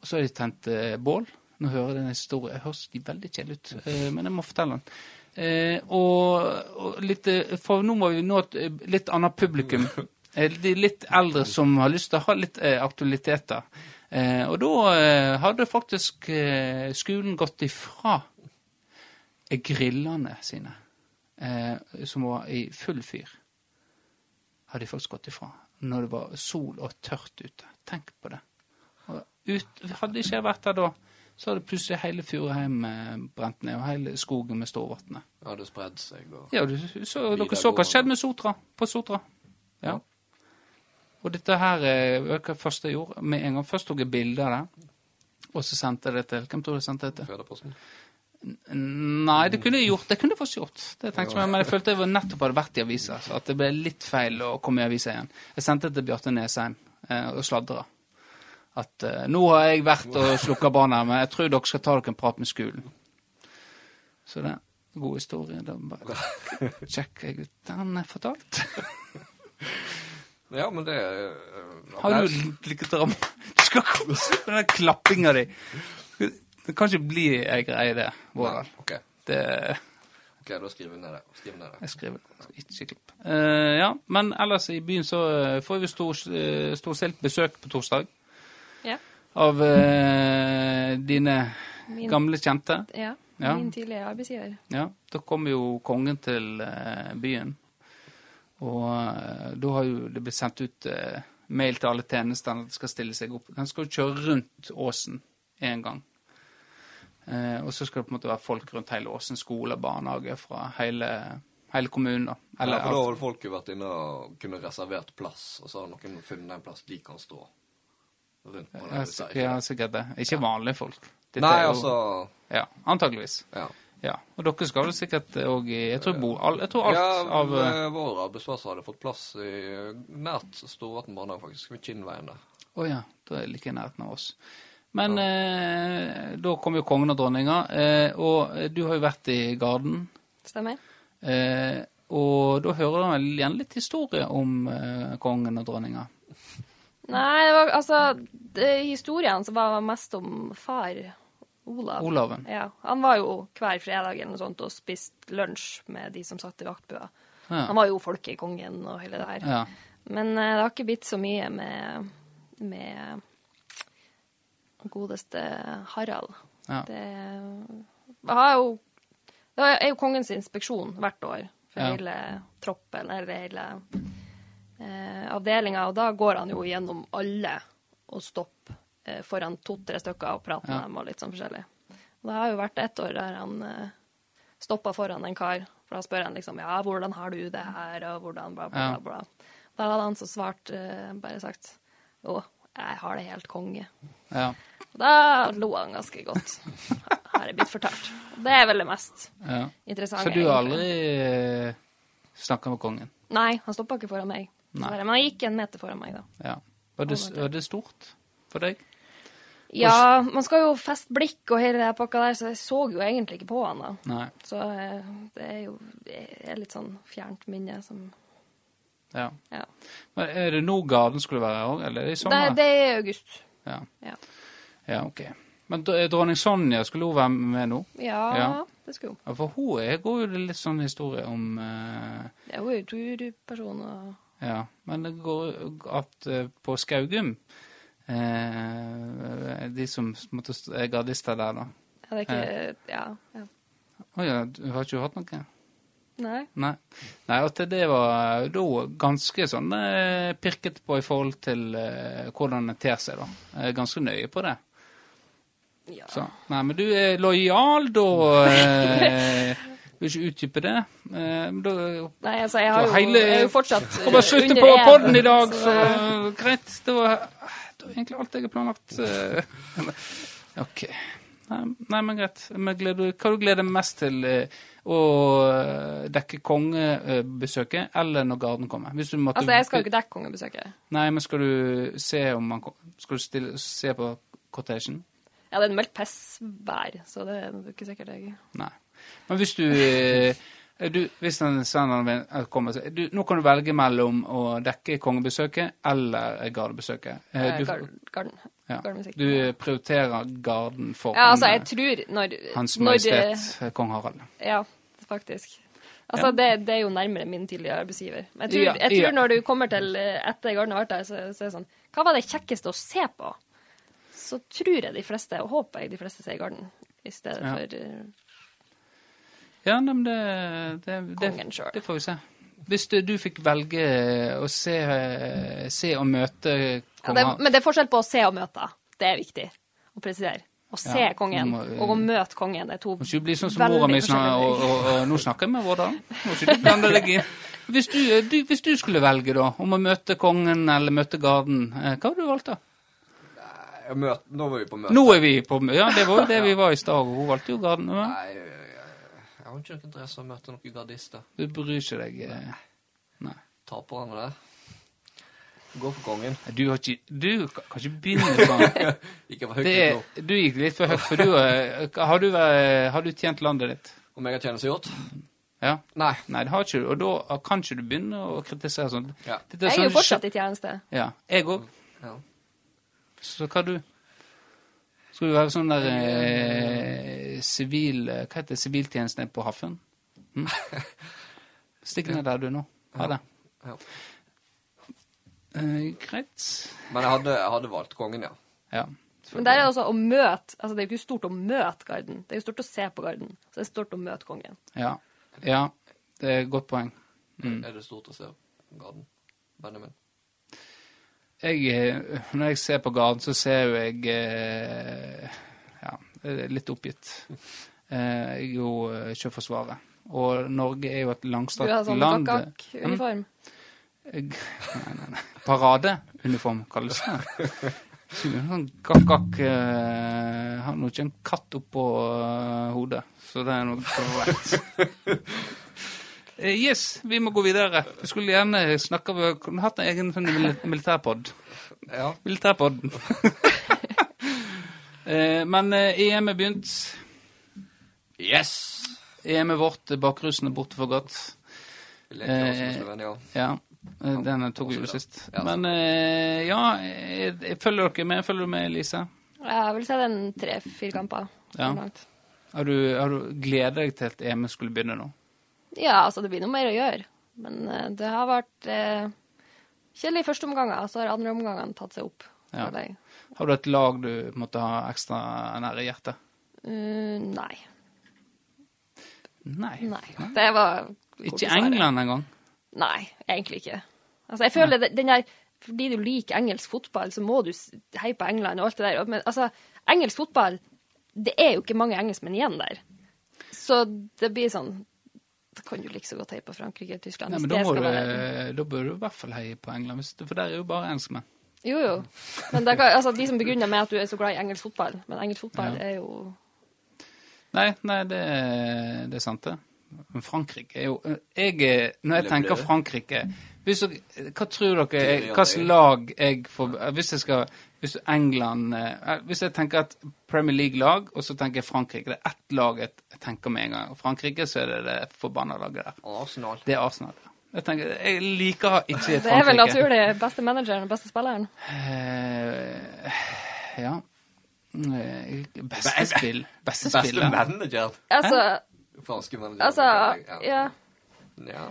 og så har de tent bål. Nå hører jeg en historie. Jeg høres veldig kjedelig ut, eh, men jeg må fortelle den. Eh, og, og litt, eh, for nå må vi nå et litt annet publikum. De litt eldre som har lyst til å ha litt aktualiteter. Og da hadde faktisk skolen gått ifra grillene sine, som var i full fyr. Hadde de faktisk gått ifra. Når det var sol og tørt ute. Tenk på det. Ut, hadde ikke jeg vært der da, så hadde plutselig hele Furuheim eh, brent ned, og hele skogen med Storvatnet. Ja, det spredd seg og Ja, du, så, dere så hva skjedde med Sotra, på Sotra. Ja. Og dette her eh, var hva første jeg gjorde. Med en gang først tok jeg bilde av det, og så sendte jeg det til Hvem tror du jeg sendte det til? Fødeposten. Nei, det kunne jeg gjort. Det kunne jeg faktisk gjort. Det tenkte jeg, Men jeg følte jeg nettopp hadde vært i avisa, så at det ble litt feil å komme i avisa igjen. Jeg sendte det til Bjarte Nesheim eh, og sladra. At uh, nå har jeg vært og slukka barna, men jeg tror dere skal ta dere en prat med skolen. Så det er en god historie. Da bare sjekker jeg ut. Den er fortalt. Ja, men det eh, Har du like drama? Du skal komme med den klappinga di. Det kan ikke bli ei greie, det, Vårdal. Nei, OK, Det ok, da skriver vi ned det. Skriv ned det. Jeg skriver Ikke klipp. Uh, ja, men ellers i byen så får vi stor, uh, besøk på torsdag Ja. av eh, dine Min- gamle kjente. Ja. Ja. Min tidligere arbeidsgiver. Ja, da kommer jo kongen til eh, byen. Og eh, da har jo det blitt sendt ut eh, mail til alle tjenestene at de skal stille seg opp. Han skal jo kjøre rundt åsen én gang. Eh, og så skal det på en måte være folk rundt hele åsen, skole, barnehage fra hele, hele kommunen. da. Eller, ja, for da har folk jo vært inne og kunne reservert plass, og så har noen funnet en plass de kan stå rundt. Ja, er sikkert, ikke ja, det. sikkert det. Ikke vanlige folk. Dette Nei, jo- altså Ja, antageligvis. Ja. Ja. Og dere skal vel sikkert òg i Jeg tror, bo, all, jeg tror alt ja, av Ja, eh, vår arbeidsplass hadde fått plass i eh, nært Storvatn barnehage, faktisk. Ved Kinnveien der. Å ja, da er det like i nærheten av oss. Men eh, da kom jo kongen og dronninga, eh, og du har jo vært i Garden. Stemmer? Eh, og da hører du igjen litt historie om eh, kongen og dronninga. Nei, det var altså det, Historien som var mest om far, Olav. Olaven. Ja, Han var jo hver fredag eller noe sånt og spiste lunsj med de som satt i vaktbua. Ja. Han var jo folkekongen og hele det her. ja. Men uh, det har ikke blitt så mye med, med godeste Harald. Ja. Det, det har jo Det er jo kongens inspeksjon hvert år for Ja. hele troppen, eller hele eh, avdelinga, og da går han jo gjennom alle og stopper eh, foran to-tre stykker og prater Ja. med dem og litt sånn forskjellig. Og det har jo vært ett år der han eh, stoppa foran en kar, for da spør han liksom ja, hvordan har du det her, og hvordan bla, bla, Ja. bla. bla. Da hadde han så svart, eh, bare sagt jo, jeg har det helt konge. ja. Da lo han ganske godt. Har jeg blitt fortalt. Det er vel det mest ja. interessante. Så du har aldri eh, snakka med kongen? Nei, han stoppa ikke foran meg. Nei. Men han gikk en meter foran meg, da. Ja. Var det, var det stort for deg? Ja, man skal jo feste blikk og hele det pakka der, så jeg så jo egentlig ikke på han da. Nei. Så eh, det er jo det er litt sånn fjernt minne som Ja. Ja. Men er det nå gaden skulle være òg, eller er det i sommer? Nei, det er i august. Ja. Ja. ja, ok. Men dronning Sonja, skulle hun være med nå? Ja, det skulle hun. For hun er, går jo litt sånn historie om uh... Ja, hun er jo turperson og Ja, men det går at eh, på Skaugum eh, De som måtte, er gardister der, da. Ja, det er ikke Ja. ja. Å ja, du har ikke hatt noe? Nei. Nei. Nei, at det var da ganske sånn eh, pirket på i forhold til eh, hvordan det ter seg, da. Jeg er ganske nøye på det. Ja. Så, nei, men du er lojal, da *laughs* eh, Vil ikke utdype det. Eh, da Nei, altså, jeg har jo, hele- jeg er jo fortsatt Kan bare slutte på poden i dag, så så- greit. Det var, det var egentlig alt jeg har planlagt. eh. *laughs* OK. Nei, men greit. Men gleder, hva du gleder du mest til? eh, Å eh, dekke kongebesøket eller når Garden kommer? Altså, jeg skal jo ikke dekke kongebesøket. Nei, men skal du se om man Skal du stille, se på cottagen? Ja, det er meldt pissvær, så det er ikke sikkert jeg Nei. Men hvis du, eh, du Hvis en sender kommer du, Nå kan du velge mellom å dekke kongebesøket eller gardebesøket. Eh, Eh, Du, Garden. ja, du prioriterer garden for Ja, altså, jeg tror når Hans Majestet kong Harald. Ja, faktisk. Altså, Ja. det, det er jo nærmere min tidligere arbeidsgiver. Men jeg tror, Ja, jeg tror ja. når du kommer til etter Garden har vært der, så, så er det sånn Hva var det kjekkeste å se på? Så tror jeg de fleste, og håper jeg de fleste sier Garden, i stedet for Ja, men det, det, det, kongen det får vi se. Hvis du, du fikk velge å se, eh, se og møte Ja, det, men det er forskjell på å se og møte. Det er viktig å presisere. Å se Ja, kongen må, eh, og å møte kongen er to Må ikke bli sånn som veldig mora mi forskjellige og, og, og, nå snakker jeg med Vårdal. Må ikke du blande deg inn. Hvis du, du, hvis du skulle velge, da, om å møte kongen eller møte garden, eh, hva hadde du valgt da? Jeg møt, nå var vi på møte. Nå er vi på møte. Ja, det var jo det vi var i stad, og hun valgte jo garden. Ja. Nei, jeg, jeg, jeg har ikke noe interesse å møte noen gardister. Du bryr ikke deg eh, Nei. Taperne der. Gå for kongen. Du har ikke Du kan ikke begynne sånn. *laughs* Ikke for høyt Det nå. du gikk litt for høyt, for du eh, har, du har du tjent landet ditt? Om jeg har tjenestegjort? Ja? Nei. Nei, det har ikke du. Og da kan ikke du begynne å kritisere sånn. Ja. Dette Jeg er jo sånn- fortsatt i tjeneste. Ja. Jeg òg. ja. Så hva du Skal du være sånn der eh, sivil eh, Hva heter det? Siviltjenesten på Haffen? Hm? Stikk ned der, du, nå. Ha det. Ja. Eh, greit. Men jeg hadde, jeg hadde valgt kongen, ja. Ja. Men der er det også å møte altså Det er jo ikke stort å møte Garden, det er jo stort å se på Garden. Så det er stort å møte kongen. Ja. ja, det er et godt poeng. Mm. Er det stort å se Garden? Benjamin? Jeg, eh, når jeg ser på Garden, så ser jo jeg eh, ja, litt oppgitt. Eh, jeg er jo eh, Sjøforsvaret. Og Norge er jo et Du har sånn land. gakk-uniform. Jeg, nei, nei, nei. Paradeuniform kalles det. Så Sånn gakk-gakk eh, Har nå ikke en katt oppå eh, hodet, så det er noe korrekt. Eh, yes, vi må gå videre. Vi skulle gjerne snakke Vi kunne hatt en egen sånn mil militærpod. Ja. Militærpodden. Eh, men eh, EM er begynt. Yes! EM er vårt, bakrusene borte for godt. Eh, Slovenia. Ja, eh, den tok vi jo sist. Ja, Men eh, ja, jeg, jeg følger dere med. Følger du med, Elise? Jeg vil si en tre-fire kamper. Ja. Har du, har du gleder deg til at EM skulle begynne nå? Ja, altså det blir noe mer å gjøre. Men eh, det har vært eh, kjedelig i første omgang, så har andre omgangene tatt seg opp. Ja. jeg. Har du et lag du måtte ha ekstra nære hjertet? Uh, nei. Nei. Nei. Det var Ikke England engang? Nei, egentlig ikke. Altså, jeg føler det, den der Fordi du liker engelsk fotball, så må du heie på England og alt det der. Men altså, engelsk fotball Det er jo ikke mange engelskmenn igjen der. Så det blir sånn Da kan du like så godt heie på Frankrike og Tyskland. Nei, men da, du, være- da bør du i hvert fall heie på England, for der er jo bare engelskmenn. Jo, jo. Men det kan, altså, de som begrunner med at du er så glad i engelsk fotball Men engelsk fotball Ja. er jo Nei, nei det, er- det er sant, det. Men Frankrike er jo jeg, Når jeg tenker Frankrike hvis Hva tror dere Hvilket lag jeg får Hvis jeg skal Hvis England eh, Hvis jeg tenker et Premier League-lag, og så tenker jeg Frankrike Det er ett lag jeg tenker med en gang. Og Frankrike, så er det det forbanna laget der. Arsenal. Det er Arsenal. Jeg, tenker, jeg liker ikke Frankrike. Det er vel naturlig. Beste manageren og beste spilleren. Eh, ja. Eh, Beste spill. Beste Beste spiller. manager. Altså, Franske manager. altså Ja. Ja. Ja.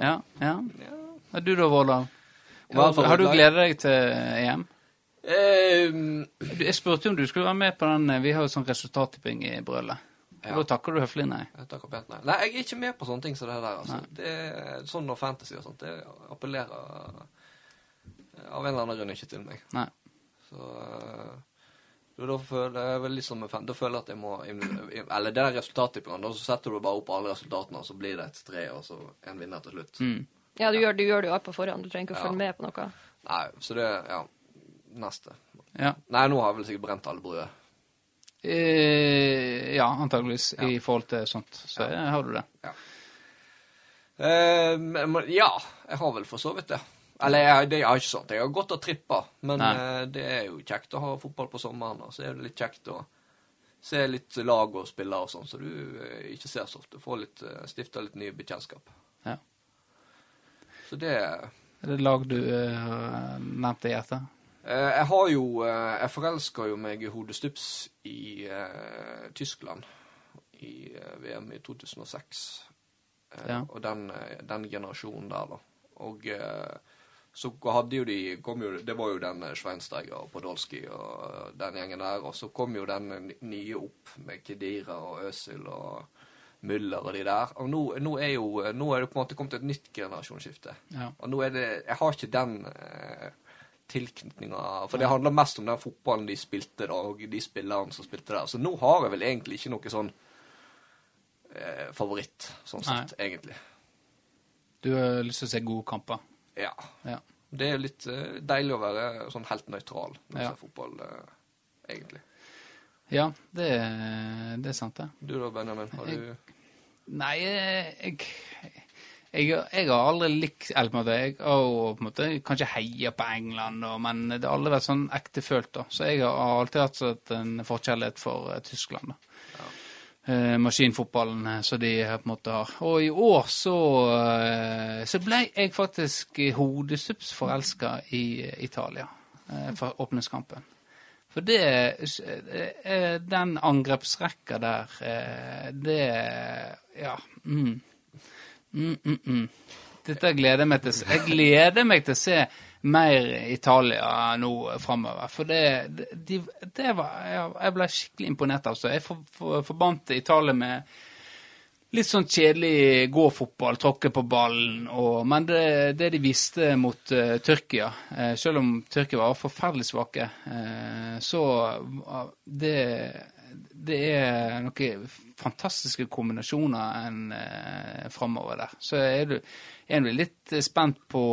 Ja, ja. ja. Du da, Vårdal? Har du gledet deg til EM? Um, Jeg spurte jo om du skulle være med på den eh, Vi har jo sånn resultattipping i brølet. Ja. Og Da takker du høflig nei. jeg takker pent nei. Nei, jeg er ikke med på sånne ting som det der. altså. Det er Sånn og fantasy og sånt, det appellerer eh, av en eller annen grunn ikke til meg. Nei. Så eh, da føler jeg vel liksom Da føler jeg at jeg må Eller det der resultattippingen, da så setter du bare opp alle resultatene, og så blir det et tre, og så en vinner til slutt. Mm. Ja, du gjør, du gjør det jo alt på forhånd. Du trenger ikke å Ja. følge med på noe. Nei, så det Ja. Neste. Ja. Nei, nå har jeg vel sikkert brent alle bruer. Eh, ja, antageligvis Ja. i forhold til sånt. Så ja. har du det. Eh, men, men, ja, jeg har vel for så vidt det. Eller jeg, det er ikke sånt. Jeg har gått og trippa, men eh, det er jo kjekt å ha fotball på sommeren. Og så er det litt kjekt å se litt lag og spille og sånn, så du eh, ikke ser så ofte. Får litt, uh, stifta litt nye bekjentskap. Ja. Så det Er det lag du uh, nevnte i hjertet? Eh, Jeg har jo eh, Jeg forelska jo meg i hodestups i uh, Tyskland i VM i 2006. Eh, Ja. Og den, den generasjonen der, da. Og så hadde jo de kom jo, Det var jo den Schweinsteiger og Podolsky og den gjengen der. Og så kom jo den nye opp med Kedira og Øsil og Müller og de der. Og nå, nå er jo Nå er det på en måte kommet et nytt generasjonsskifte. Ja. Og nå er det Jeg har ikke den eh, tilknytninga For det handler mest om den fotballen de spilte da, og de spillerne som spilte der. Så nå har jeg vel egentlig ikke noe sånn eh, favoritt, sånn Nei. sett, egentlig. Du har lyst til å se gode kamper? Ja. Ja. Det er litt eh, deilig å være sånn helt nøytral når Ja. ser fotball, eh, egentlig. Ja, det, det er sant, det. Du da, Benjamin? Har Jeg- du Nei, jeg, jeg, jeg, jeg har aldri likt Eller på en måte, jeg har på en måte kanskje heia på England, og, men det har aldri vært sånn ektefølt. da. Så jeg har alltid hatt sånn en forkjærlighet for eh, Tyskland. da. Eh, maskinfotballen eh, som de på en måte har. Og i år så, så ble jeg faktisk hodestups forelska i Italia eh, for åpningskampen. For det Den angrepsrekka der, det Ja. Mm. Mm, mm, mm. Dette gleder jeg meg til. Jeg gleder meg til å se mer Italia nå framover. For det, det, de, det var jeg, ble skikkelig imponert av. Så jeg for, for, forbandt Italia med litt sånn kjedelig gå-fotball, tråkke på ballen, og, men det, det de viste mot uh, Tyrkia, uh, selv om Tyrkia var forferdelig svake, uh, så det, det er noen fantastiske kombinasjoner en eh, framover der. Så er du, er du litt spent på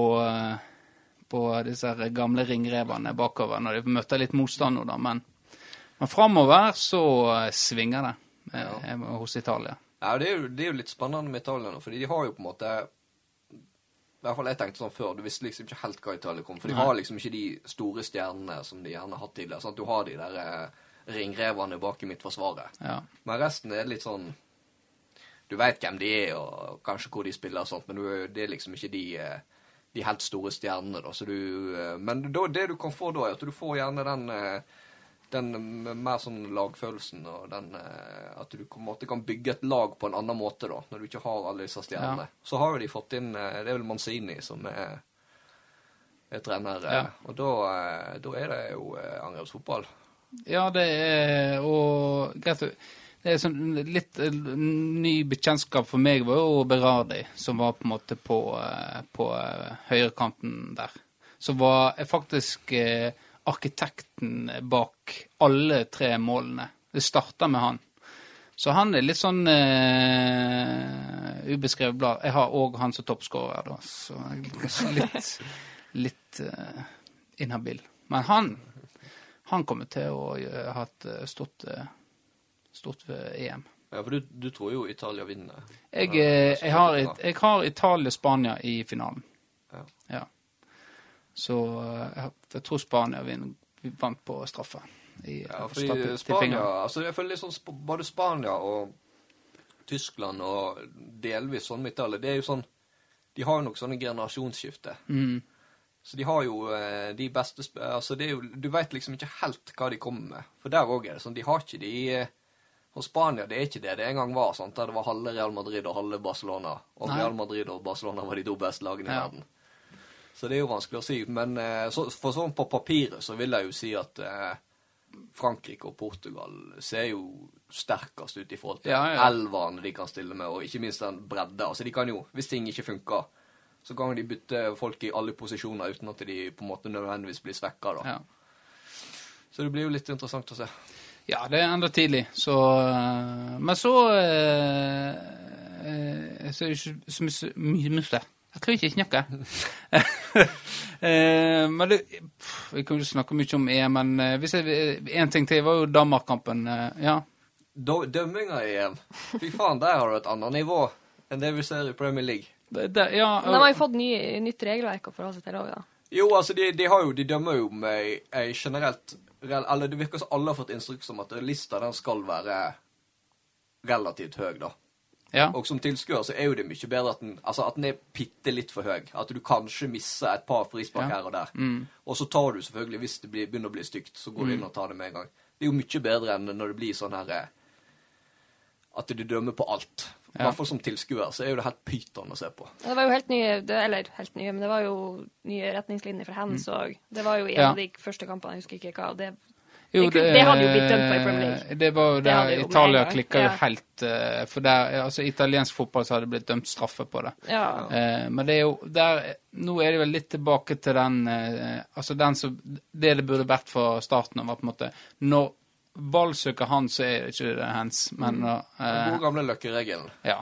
på disse gamle ringrevene bakover når de møter litt motstand nå, da. Men, men framover så svinger det ja. hos Italia. Ja, det er, jo, det er jo litt spennende med Italia nå, fordi de har jo på en måte i hvert fall jeg tenkte sånn før, Du visste liksom ikke helt hva Italia kom. For de har liksom ikke de store stjernene som de gjerne har hatt tidligere. at Du har de der eh, ringrevene bak i midtforsvaret. Ja. Men resten er litt sånn Du veit hvem de er, og kanskje hvor de spiller og sånt, men du, det er liksom ikke de, eh, de helt store stjernene, da. Så du, eh, men da, det du kan få da, er at du får gjerne den eh, den mer sånn lagfølelsen og den At du på en måte kan bygge et lag på en annen måte, da, når du ikke har alle disse stjernene. Ja. Så har jo de fått inn Det er vel Manzini som er, er trener, ja. og da, da, er det jo angrepsfotball. Ja, det er Og greit det er sånn litt ny bekjentskap for meg var jo Berardi, som var på en måte på, på høyrekanten der. Som var faktisk eh, arkitekten bak alle tre målene. Det starta med han. Så han er litt sånn uh, ubeskrevet blad. Jeg har òg han som toppskårer, da, så jeg er litt, *laughs* litt uh, inhabil. Men han, han kommer til å ha stått, stått ved EM. Ja, for du, du tror jo Italia vinner. Jeg, jeg, har, jeg har Italia-Spania i finalen. Ja. ja. Så eh, jeg, jeg tror Spania vant på straffe. I, ja, fordi Spania altså jeg føler liksom Både Spania og Tyskland og delvis sånn med Italia, det er jo sånn De har jo nok sånne generasjonsskifte. Mm. Så de har jo eh, de beste altså det jo, Du veit liksom ikke helt hva de kommer med. For der òg er det sånn, de har ikke de Og Hos Spania det er ikke det det en gang var. Sant? Der det var halve Real Madrid og halve Barcelona. Og Nei. Real Madrid og Barcelona var de to beste lagene i ja. verden. Så det er jo vanskelig å si. Men eh, så, for sånn på papiret så vil jeg jo si at eh, Frankrike og Portugal ser jo sterkest ut i forhold til ja, ja. elverne de kan stille med, og ikke minst den bredda. Altså de kan jo, hvis ting ikke funker, så kan de bytte folk i alle posisjoner uten at de på en måte nødvendigvis blir svekka. Ja. Så det blir jo litt interessant å se. Ja, det er enda tidlig, så eh, Men så eh, eh, Så er mye jeg klarer ikke å snakke. *laughs* eh, men det, Vi kan jo snakke mye om EM, men eh, hvis jeg, en ting til var jo Danmark-kampen. Eh, ja. Dømminga i EM. Fy faen, der har du et annet nivå enn det vi ser i Premier League. Det, det, ja, men de har jo fått ny, nytt regelverk å forholde seg til òg, da. Jo, altså, de, de, har jo, de dømmer jo med ei generelt Eller det virker som alle har fått instruks om at lista den skal være relativt høy, da. Ja. Og som tilskuer så er jo det mye bedre at den, altså at den er bitte litt for høy. At du kanskje misser et par frispark ja. her og der. Mm. Og så tar du selvfølgelig, hvis det blir, begynner å bli stygt, så går du mm. inn og tar det med en gang. Det er jo mye bedre enn når det blir sånn her eh, At du dømmer på alt. I hvert fall som tilskuer så er jo det helt pyton å se på. Ja, det var jo helt nye, det, eller helt nye, men det var jo nye retningslinjer for hands òg. Mm. Det var jo en av de første kampene, jeg husker ikke hva. Det jo, det, det, hadde jo blitt dømt på i Premier League. Det var jo der Italia klikka jo helt uh, For der, altså italiensk fotball så hadde det blitt dømt straffe på det. Ja. Uh, men det er jo der Nå er det vel litt tilbake til den uh, Altså den som Det det burde vært fra starten av, var på en måte Når ball søker han, så er det ikke det hands, men mm. Den gode gamle løkkeregelen. Ja.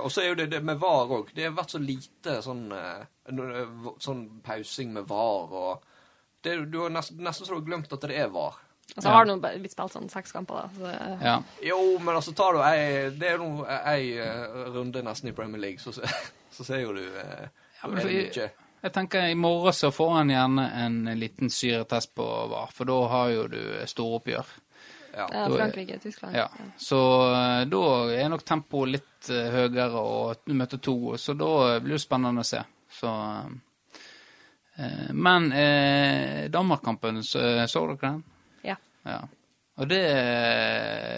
og så er jo det, det med VAR òg. Det har vært så lite sånn, sånn pausing med VAR og det, du har nesten, nesten så du har glemt at det er VAR. Og så har det blitt spilt sånn seks kamper, da. Så, ja. Jo, men altså tar du ei Det er nå ei uh, runde nesten i Premier League, så, *laughs* så ser jo du eh, ja, men, jeg, jeg tenker I morgen så får han gjerne en liten syretest på VAR, for da har jo du storoppgjør. Ja, ja Frankrike, Tyskland. Ja. Så uh, da er nok tempoet litt uh, høyere, og du møter to, så da blir det spennende å se. Så Eh, men eh, Danmark-kampen, så, så dere den? Ja. ja. Og det,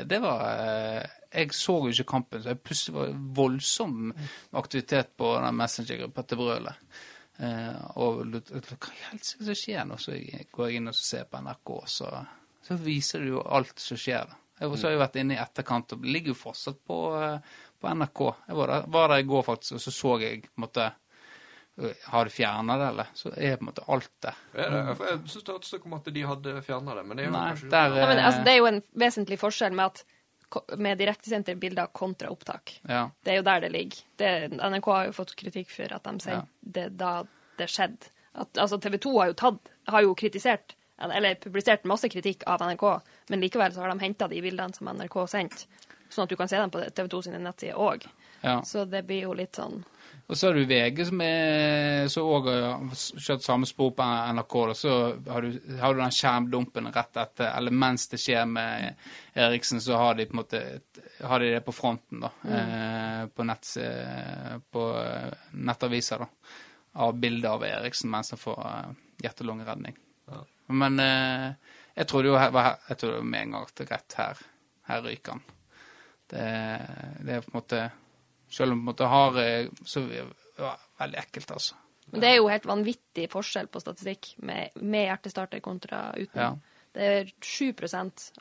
det var eh, Jeg så jo ikke kampen, så jeg plutselig var voldsom aktivitet på den Messenger-gruppa til Brølet. Eh, og hva i helsike som skjer nå? Så går jeg inn og ser på NRK, så, så viser det jo alt som skjer. da. Jeg, så har jeg vært inne i etterkant, og ligger jo fortsatt på, eh, på NRK. Jeg var der, var der i går faktisk, og så så jeg på en måte øh, Har de fjerna det, eller? Så er på en måte alt der. Det, for jeg syns det hørtes ut som at de hadde fjerna det, men det er jo Nei, kanskje der Ja, men, eh, altså, det er jo en vesentlig forskjell med, at, med direktesendte bilder kontra opptak. Ja. Det er jo der det ligger. Det, NRK har jo fått kritikk for at de sier Ja. det da det skjedde. At, altså, TV 2 har jo, tatt, har jo kritisert, eller publisert masse kritikk av NRK, men likevel så har de henta de bildene som NRK sendte, sånn at du kan se dem på TV 2 sine nettsider òg. Ja. Så det blir jo litt sånn Og så har du VG, som så òg har kjørt samme spor på NRK. Og Så har du, har du den skjermdumpen rett etter, eller mens det skjer med Eriksen, så har de på en måte har de det på fronten, da. Eh, på, nett, på eh, nettaviser, da. Av bilder av Eriksen mens han får hjerte- og lungeredning. Ja. Men eh, jeg trodde jo her, jeg trodde med en gang at rett her, her ryker han. Det, det er på en måte Selv om på en måte har eh, Så ja, veldig ekkelt, altså. Men det er jo helt vanvittig forskjell på statistikk med, med hjertestarter kontra uten. Ja. Det er 7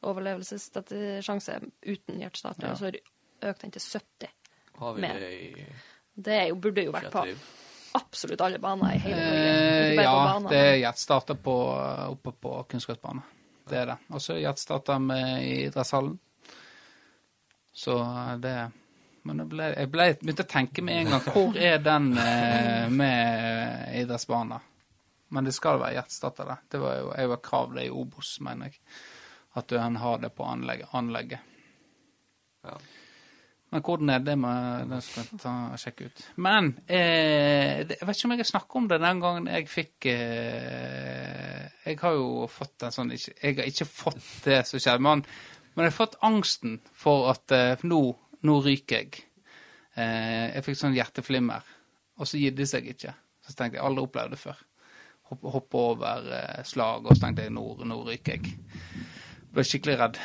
overlevelsessjanse uten hjertestarter, Ja. og så økte den til 70. Har vi Med. det i Det er jo, burde jo vært på absolutt alle baner i hele Norge. Eh, ja, det er hjertestarter oppe på kunstgressbanen. Det er det. Og så hjertestarter med i idrettshallen. Så det Men ble, jeg ble, begynte å tenke med en gang hvor er den eh, med idrettsbanen? Men det skal være hjertestarter, det. Det var jo, jeg var krav det i Obos, mener jeg. At en har det på anlegget. anlegget. Ja. Men hvordan er det med det skal jeg ta og sjekke ut. Men eh, jeg vet ikke om jeg har snakket om det den gangen jeg fikk eh, Jeg har jo fått en sånn Jeg har ikke fått det som skjedde, men, men jeg har fått angsten for at eh, nå, nå ryker jeg. Eh, jeg fikk sånn hjerteflimmer, og så gidde det seg ikke. Så tenkte jeg aldri opplevd det før. Hoppe, over eh, slag, og så tenkte jeg nå, nå ryker jeg. Ble skikkelig redd.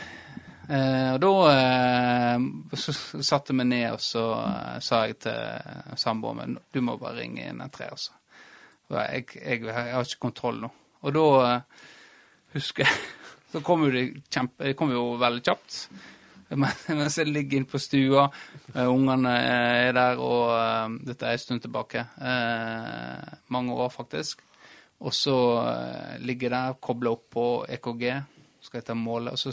Eh, og da så satte jeg meg ned, og så sa jeg til samboeren min du må bare ringe 113, altså. For Jeg, jeg, jeg har ikke kontroll nå. Og da husker jeg *laughs* Så kom jo det kjempe, kom jo veldig kjapt. *laughs* Men- Mens jeg ligger inne på stua, eh, ungene eh, er der, og eh, dette er en stund tilbake. Mange år, faktisk. Og så ligger jeg der, kobler opp på EKG, skal jeg ta målet, og så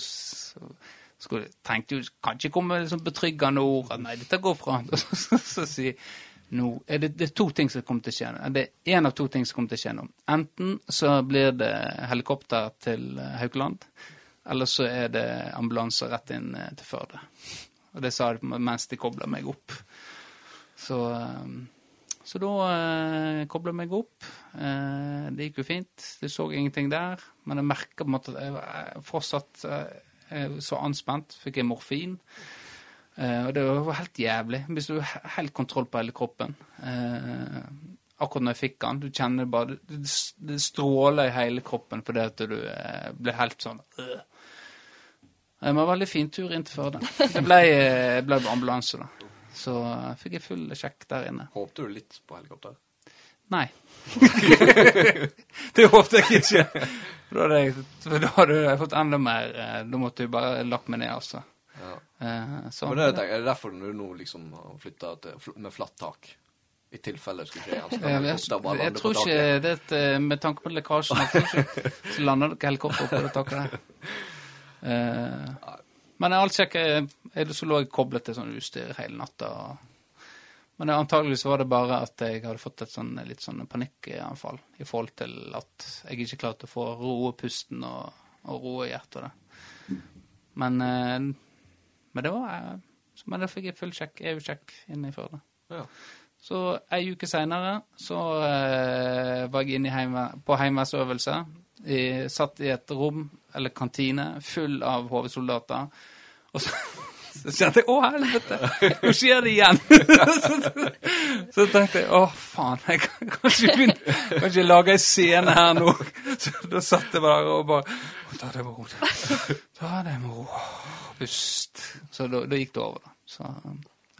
skulle, tenkte kan ikke komme liksom betryggende ord. at Nei, dette går. *laughs* Og så, så, så sier nå er det, det er to ting som kommer til å skje. Det er én av to ting som kommer til å skje nå. Enten så blir det helikopter til Haukeland, eller så er det ambulanse rett inn eh, til Førde. Og det sa de mens de kobla meg opp. Så, eh, så da eh, kobla meg opp. Eh, det gikk jo fint. Det så ingenting der. Men jeg merka på en måte at jeg fortsatt eh, så anspent. Fikk jeg morfin. Og det var helt jævlig. Hvis du har helt kontroll på hele kroppen. Akkurat når jeg fikk den, du kjenner bare Det, det stråler i hele kroppen fordi at du eh, blir helt sånn øh. Det var en veldig fin tur inn til Førde. Det ble, eh, ble ambulanse, da. Så eh, fikk jeg full sjekk der inne. Håpte du litt på helikopter? Nei. *laughs* det håpte jeg ikke. For da hadde jeg, for da hadde jeg fått enda mer eh, Da måtte jeg bare lagt meg ned, altså. Ja. Eh, så, Men det er, det derfor du nå liksom har flytta med flatt tak? I tilfelle det skulle skje igjen? jeg, jeg, jeg tror ikke det et, Med tanke på lekkasjen jeg tror ikke, *laughs* Så lander det ikke helikopter på det taket der. Eh, men alt sjekket er det så lå jeg koblet til sånn utstyr hele natta. Men antageligvis var det bare at jeg hadde fått et sånn, litt sånn panikkanfall i forhold til at jeg ikke klarte å få roe pusten og, og roe hjertet. Det. Men, eh, men det var eh, Men da fikk jeg full sjekk, EU-sjekk inne i Førde. Ja. Så ei uke seinere så eh, var jeg inne heime, på heimevernsøvelse. I- Satt i et rom, eller kantine, full av HV-soldater. Og så, *laughs* så kjente jeg å helvete, nå skjer det igjen! *laughs* så, så tenkte jeg å faen, jeg kan kanskje ikke begynne, kan ikke lage en scene her nå. *laughs* Så da satt jeg bare og bare Ta det med ro. Ta det med ro. Pust. Så da, da gikk det over, da. Så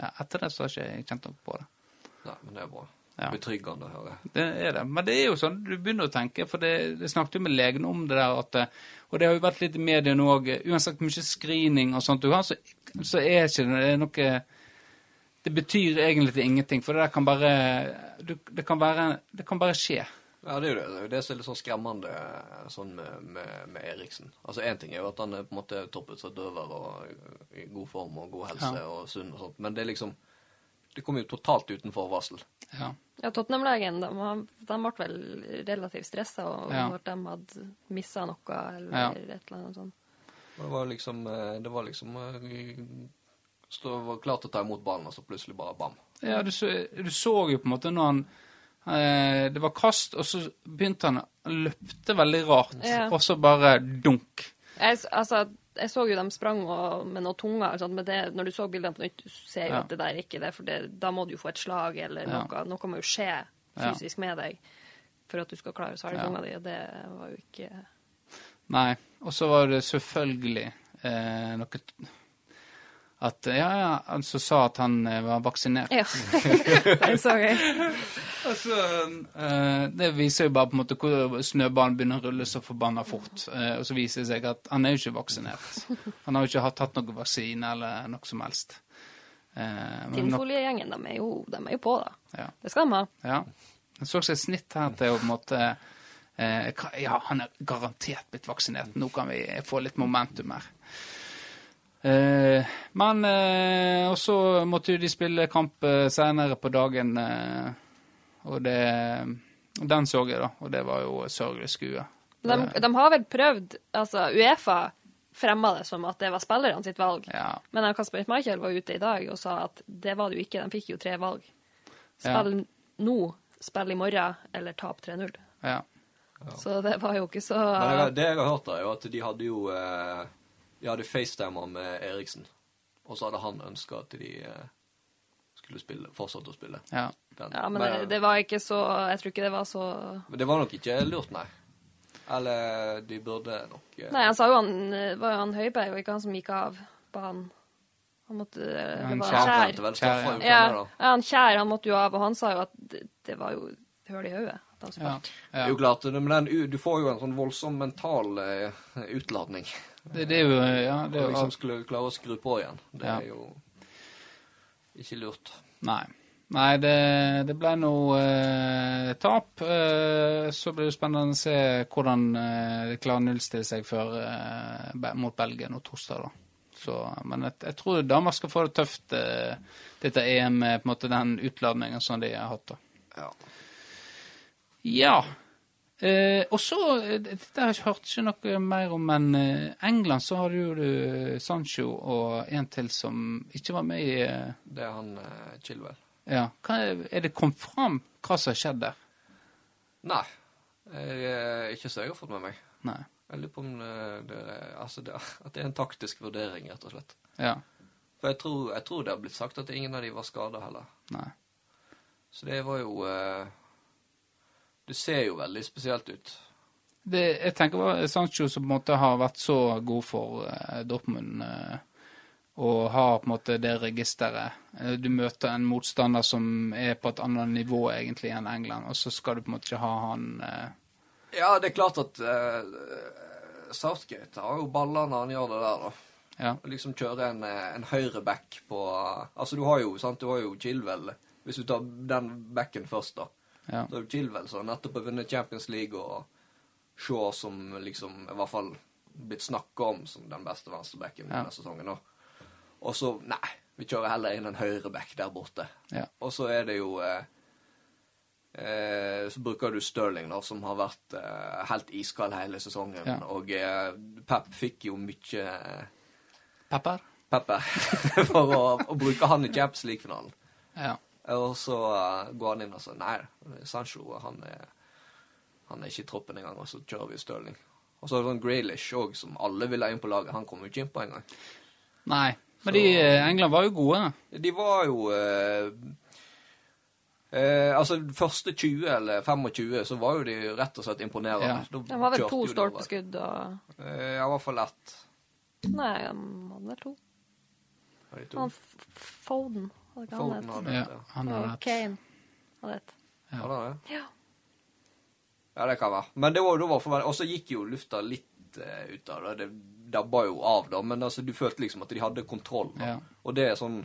ja, etter det så har ikke jeg kjent noe på det. Nei, men det er bra. Ja. betryggende å høre. Det er det. Men det er jo sånn, du begynner å tenke, for det, det snakket jo med legen om det der, at, og det har jo vært litt i mediene òg, uansett mye screening og sånt du har, så, så er ikke det noe Det betyr egentlig ingenting, for det der kan bare du, det, kan være, det kan bare skje. Ja, det er jo det. Det er er litt sånn skremmende sånn med, med, med Eriksen. Altså Én ting er jo at han er på en måte toppet seg døver og i god form og god helse Ja. og sunn og sånt, men det er liksom Det kom jo totalt uten forvarsel. Ja. Ja, Tottenham-legen de, de ble vel relativt stressa Ja. når de hadde missa noe eller Ja. et eller annet sånt. Og Det var liksom eh, Det var liksom eh, Stå var klar til å ta imot ballen, og så plutselig bare bam. Ja, du så, du så jo på en måte når han eh, Det var kast, og så begynte han å løpte veldig rart, Ja. og så bare dunk. Jeg, altså, jeg så jo de sprang og, med noe tunger, sånn, men det, når du så bildene på nytt, du ser jo Ja. at det der er ikke det, for det, da må du jo få et slag, eller Ja. noe, noe må jo skje Ja. fysisk med deg for at du skal klare å svare Ja. tunga di, og det var jo ikke Nei. Og så var det selvfølgelig eh, noe At Ja, ja, han som sa at han eh, var vaksinert. Ja. *laughs* det så jeg. *laughs* Altså, det viser jo bare på en måte hvor snøballen begynner å rulle så forbanna fort. Eh, og så viser det seg at han er jo ikke vaksinert. Han har jo ikke hatt tatt noen vaksine eller noe som helst. Tinnfoliegjengen, de, de er jo på, da. ja. Det skal de ha. Ja. Det så et snitt her til å på en måte Ja, han er garantert blitt vaksinert. Nå kan vi få litt momentum her. Eh, men eh, Og så måtte jo de spille kamp eh, senere på dagen, og det Den så jeg, da, og det var jo sørgelig skue. De, de har vel prøvd Altså, Uefa fremma det som at det var spillerne sitt valg. Ja. Men han Kasper Michael var ute i dag og sa at det var det jo ikke. De fikk jo tre valg. Spill nå, spill i morgen, eller tap 3-0. ja. Så det var jo ikke så Men jeg, det jeg har hørt, er jo at de hadde jo eh, De hadde FaceTimer med Eriksen, og så hadde han ønska at de eh, skulle spille, fortsette å spille. ja. Den. Ja, men det, det var ikke så Jeg tror ikke det var så men det var nok ikke lurt, nei. Eller de burde nok eh, Nei, han sa jo han var jo han Høiberg, og ikke han som gikk av banen. Han måtte Han var Kjær. Kjær. Straffa jo Ja, ja, han Kjær han måtte jo av, og han sa jo at det, det var jo høl i hodet Ja, ja. Det er jo klart, men den, du får jo en sånn voldsom mental uh, utladning. Det, det er jo Ja, det Og er jo liksom skulle klare å skru på igjen. Det Ja. er jo ikke lurt. Nei. Nei, det, det ble noe eh, tap. Eh, så blir det spennende å se hvordan eh, de klarer å nullstille seg før, eh, mot Belgia nå torsdag. da. Så, men jeg, jeg tror damer skal få det tøft, eh, dette EM, på en måte den utladningen som de har hatt. da. Ja. Ja. Eh, og så eh, Dette har jeg hørt ikke noe mer om, men eh, England så har du jo Sancho og en til som ikke var med i eh, Det er han uh, Chilwell. Ja. Er er det kom fram hva som har skjedd der? Nei. Jeg ikke så jeg har fått med meg. Nei. Jeg lurer på om det, det, altså det, at det er en taktisk vurdering, rett og slett. Ja. For jeg tror, jeg tror det har blitt sagt at ingen av de var skada heller. Nei. Så det var jo eh, Det ser jo veldig spesielt ut. Det, jeg tenker bare Sancho som på en måte har vært så god for eh, Dortmund eh, og har på en måte det registeret. Eh, du møter en motstander som er på et annet nivå egentlig enn England, og så skal du på en måte ikke ha han eh, Ja, det er klart at eh, Southgate har jo baller når han gjør det der, da. Ja. Og liksom kjøre en, eh, en høyre back på Altså, du har jo sant, du har jo Chilwell Hvis du tar den backen først, da. Ja. Det Chilwell som nettopp har vunnet Champions League, og Shaw som liksom i hvert fall blitt snakka om som den beste venstrebacken Ja. denne sesongen. Og så Nei, vi kjører heller inn en høyreback der borte. Ja. Og så er det jo eh, eh, Så bruker du Sterling, da, som har vært eh, helt iskald hele sesongen. Ja. Og eh, Pep fikk jo mye eh, Pepper? pepper *laughs* for å, å bruke han i Champions League-finalen. Ja. Og så eh, går han inn og sier nei, Sancho han er, han er ikke i troppen engang, og så kjører vi Stirling. Og så er det sånn Graylish òg, som alle vil ha inn på laget. Han kommer jo ikke inn på engang. Nei. Men de, eh, England var jo gode. De var jo eh, eh, Altså, første 20 eller 25 så var jo de rett og slett imponerende. Ja. Da det var vel to stolpeskudd og Eh, ja, i hvert fall ett. Nei, han hadde vel to. Han Foden, det? hadde Ja, han har Og rett. Kane hadde et. Ja, Han er det. Ja. Ja, det kan være. Men det var, det var for Og så gikk jo lufta litt uh, ut av det. Det dabba jo av, da. Men altså, du følte liksom at de hadde kontroll. Da. Ja. Og det er sånn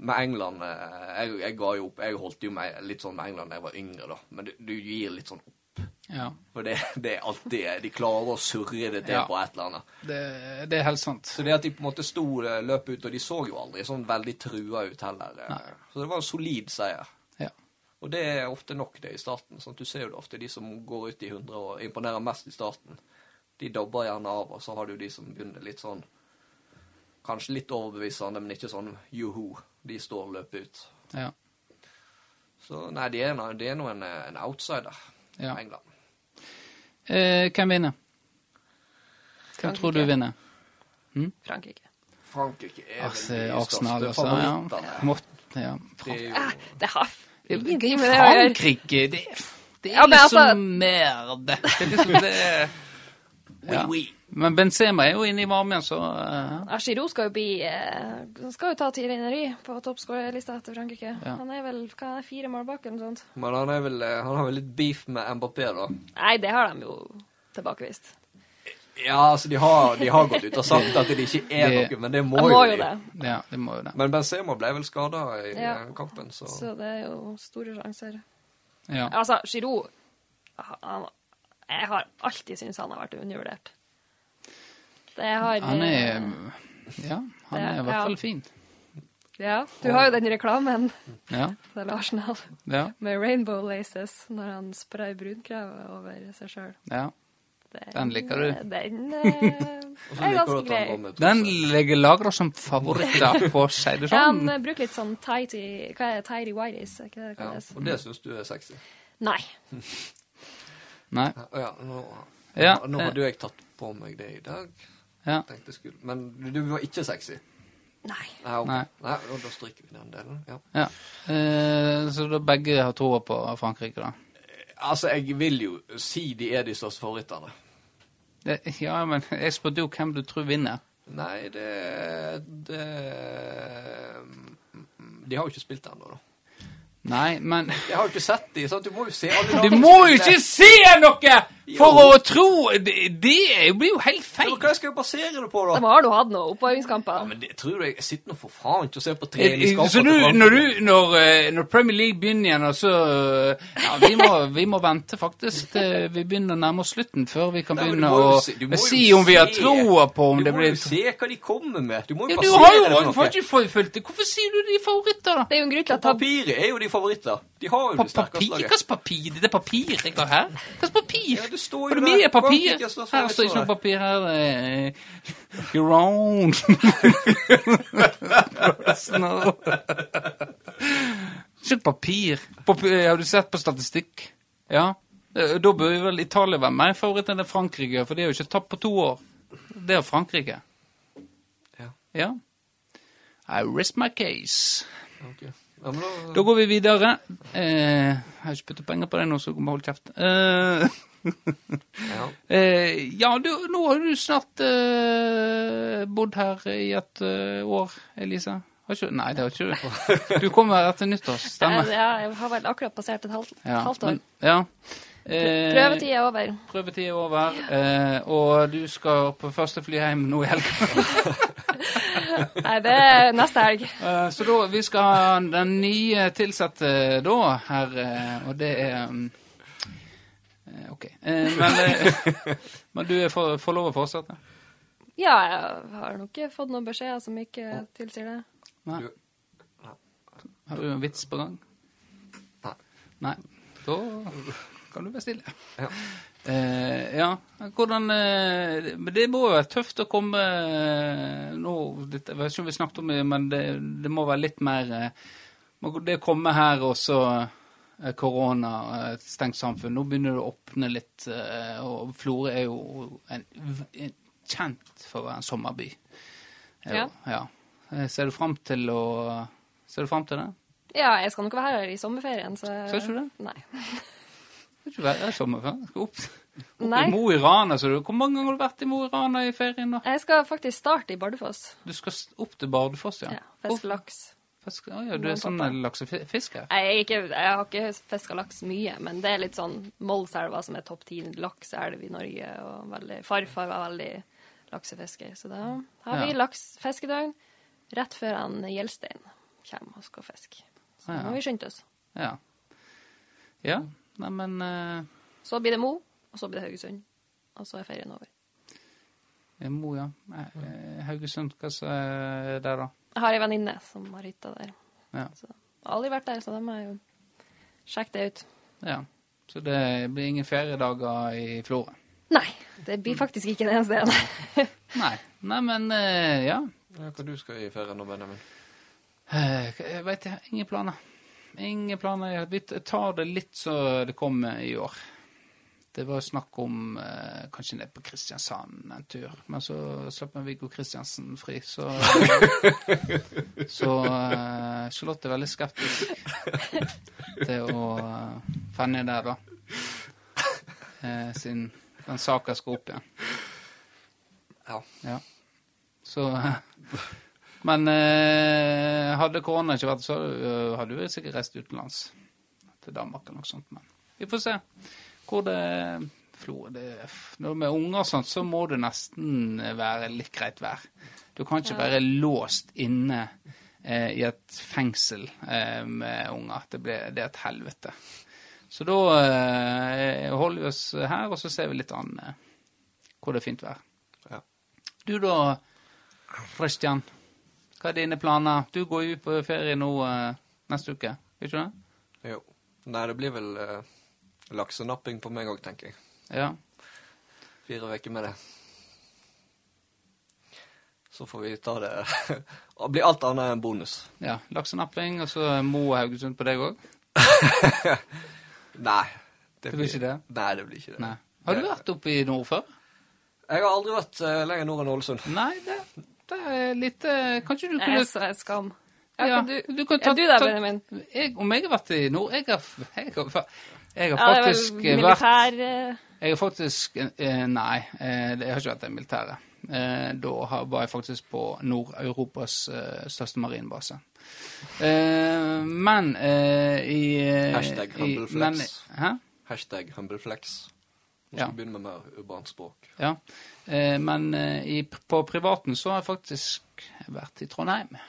Med England eh, jeg, jeg ga jo opp. Jeg holdt jo meg litt sånn med England da jeg var yngre, da. Men du, du gir litt sånn opp. Ja. For det, det er alltid De klarer å surre det til Ja. på et eller annet. Det, det er helt sant. Så det at de på en måte sto løpet løp ut, og de så jo aldri sånn veldig trua ut heller. eh. Nei. Så det var en solid seier. Ja. Og det er ofte nok det i starten. sånn Du ser jo det ofte de som går ut i 100 og imponerer mest i starten. De dobber gjerne av, og så har du de som begynner litt sånn Kanskje litt overbevisende, men ikke sånn joho. De står og løper ut. Ja. Så nei, de er, de er nå en, en outsider, Ja. England. Eh, hvem vinner? Hvem Frankrike. tror du vinner? Frankrike. Frankrike er Altså, vel de Arsenal, største altså. Ja. favorittene. Måtte, ja. Det er jo, Ah, det har Det ingenting er med det å gjøre. Frankrike, det, det er Ja, men liksom altså- mer det. Det er liksom det ja. Men Benzema er jo inne i varmen, så uh, Ja, Giroud skal jo bli uh, Han skal jo ta Thierry Henry på toppskårerlista etter Frankrike. Ja. Han er vel hva er det, fire mål bak, eller noe sånt. men han, er vel, eh, han har vel litt beef med Mbappé, da. Nei, det har de jo tilbakevist. Ja, altså, de har, de har gått ut og sagt at det ikke er de, noe, men det må, De må jo de. det. ja, det må jo det. Men Benzema ble vel skada i Ja. eh, kampen, så Så det er jo store sjanser. Ja. Altså, Giroud han, Jeg har alltid syntes han har vært undervurdert. Det har Han er eh, Ja, han Det- er i hvert ja. fall fin. Ja, du har jo den reklamen Ja. *laughs* til Arsenal Ja. med Rainbow Laces når han sprayer brunkrevet over seg sjøl. ja. Den liker du. Den *laughs* Og eh, er ganske grei. Den legger ligger lagra som favoritter, *laughs* på å si det Ja, han sånn. eh, bruker litt sånn tighty Hva er det? Tighty whities? Ja, og det syns du er sexy. Nei. Nei. Ja, ja, nå, Ja, nå eh. hadde jo jeg tatt på meg det i dag. Ja. Tenkte skulle Men du, var ikke sexy? Nei. Nei, okay. Nei. Nei. og da stryker vi den delen. Ja. ja. Eh, så da begge har troa på Frankrike, da. Altså, jeg vil jo si de er de største favorittene. Ja, men jeg spurte jo hvem du tror vinner. Nei, det, det De har jo ikke spilt ennå, da. Nei, men Jeg har jo ikke sett de, sant? Du må jo se alle Du må jo ikke se noe for Jo. å tro Det, det er blir jo helt feil. Hva skal jeg basere det på, De da? har nå hatt noen Ja, oppvarmingskamper. men det tror du jeg sitter nå for faen ikke og ser på Eh, eh, treningskamper Så du, når, du, når, eh, når Premier League begynner igjen, og så eh, Ja, vi må, vi må vente faktisk til vi begynner å nærme oss slutten, før vi kan Nei, begynne du å se- du si om vi har troa på om det blir Du må jo se hva de kommer med. Du må ja, jo Du basere har jo det på du noe. Hvorfor sier du de er favoritter, da? Det er jo en grunn til at papiret er jo de favoritter. De har jo Pa det sterkeste laget. Hva slags papir? Det er papir jeg har her. Hva slags papir? Ja, det står jo du mye papir? Er Her står ikke noe papir her. You're Your own. no. *laughs* Ikke papir. papir. Har du sett på statistikk? Ja. Eh, Da bør vel Italia være mer favoritt enn det Frankrike, for de har jo ikke tapt på to år. Det er Frankrike. Ja. Ja. I risk my case. Ok. Ja, men da, Da går vi videre. Eh, jeg har ikke puttet penger på det nå, så må holde kjeft. Eh, ja. *laughs* eh, ja, du, nå har du snart eh, bodd her i et eh, år, Elise. Har ikke, nei, det har ikke du. Du kommer etter nyttår, stemmer. Ja, jeg har vel akkurat passert et halvt, Ja, halvt år. men- ja. Eh, Prøvetid er over. Prøvetid er over, eh, og du skal på første fly hjem nå i helga. *laughs* Nei, det er neste helg. Eh, Så da, vi skal ha den nye tilsatte da, her, eh, og det er mm, eh, OK. Eh, Men, *laughs* men du er for- får lov å fortsette? Ja, jeg har nok ikke fått noen beskjeder som ikke tilsier det. Nei? Har du en vits på gang? Nei. Nei. Da kan du bestille. Ja. Eh, ja, hvordan eh, Men det må jo være tøft å komme eh, nå det, Jeg vet ikke om vi snakket om det, men det, det må være litt mer eh, Det å komme her og så eh, korona, eh, et stengt samfunn. Nå begynner det å åpne litt, og Florø er jo en, en, kjent for å være en sommerby. Er ja. Eh, Ser du fram til å Ser du fram til det? Ja, jeg skal nok være her i sommerferien, så Skal ikke du det? Nei. *laughs* Skal ikke være sommerferie. Skal opp, opp Nei. i Mo i Rana. Så du, hvor mange ganger har du vært i Mo i Rana i ferien? da? Jeg skal faktisk starte i Bardufoss. Du skal opp til Bardufoss, ja. Ja, Fiske laks. Fisk, ja, du er sånn laksefisker? Jeg, ikke, jeg har ikke fiska laks mye, men det er litt sånn Målselva som er topp ti lakseelv i Norge. Og veldig, farfar var veldig laksefisker, så da har vi Ja. laksefiskedøgn rett før han Gjelstein kommer og skal fiske. Så Ja. nå har vi skyndt oss. Ja. Ja, neimen uh, Så blir det Mo, og så blir det Haugesund. Og så er ferien over. Mo, ja. Eh, Haugesund, hva så er det, da? Jeg har ei venninne som har hytta der. Ja. Så, jeg har aldri vært der, så da må jeg jo sjekke det ut. ja. Så det blir ingen feriedager i Florø? Nei, det blir faktisk ikke det eneste *laughs* Nei. Nei. Neimen, uh, ja. Ja, hva du skal i ferien nå, Benjamin? Eh, Jeg veit ikke. Ingen planer. Ingen planer. Vi tar det litt så det kommer i år. Det var snakk om eh, kanskje ned på Kristiansand en tur, men så slapp vi Viggo Kristiansen fri, så *laughs* Så eh, Charlotte er veldig skeptisk til å eh, fenne der, da. Eh, siden den saka skal opp igjen. Ja. Ja. Så Men eh, hadde korona ikke vært så, eh, hadde vi sikkert reist utenlands. Til Danmark eller noe sånt. Men vi får se hvor det Flo, det, Når med unger og sånt, så må det nesten være litt greit vær. Du kan ikke Ja. være låst inne eh, i et fengsel eh, med unger. Det, ble, det er et helvete. Så da eh, holder vi oss her, og så ser vi litt an eh, hvor det er fint vær. Ja. Du da, Christian. Hva er dine planer? Du går jo på ferie nå eh, neste uke, gjør ikke det? Jo. Nei, det blir vel uh, laksenapping på meg òg, tenker jeg. Ja. Fire uker med det. Så får vi ta det *laughs* Det blir alt annet enn bonus. ja. Laksenapping, og så Mo Haugesund på deg òg? *laughs* Nei. Det blir ikke det? Nei, det blir ikke det. Nei. Har du vært oppe i nord før? Jeg har aldri vært uh, lenger nord enn Ålesund. Nei, det, det er litt eh, Kanskje du Jeg kunne er så skam. Ja, Ja, kan du, du kan ta- er du der, ta- Benjamin? jeg, Om jeg har vært i nord Jeg har, jeg har, jeg har Ja, det er vel faktisk vært militær eh, Jeg har faktisk eh, Nei, eh, jeg har ikke vært i militæret. Eh, da var jeg faktisk på Nord-Europas eh, største marinbase. Eh, men eh, i eh, Hashtag i- humble men- flex. Hæ? Hashtag humbleflex. Nå Ja. skal vi begynne med mer urbant språk. Ja. Eh, men eh, i, på privaten så har jeg faktisk vært i Trondheim. *laughs*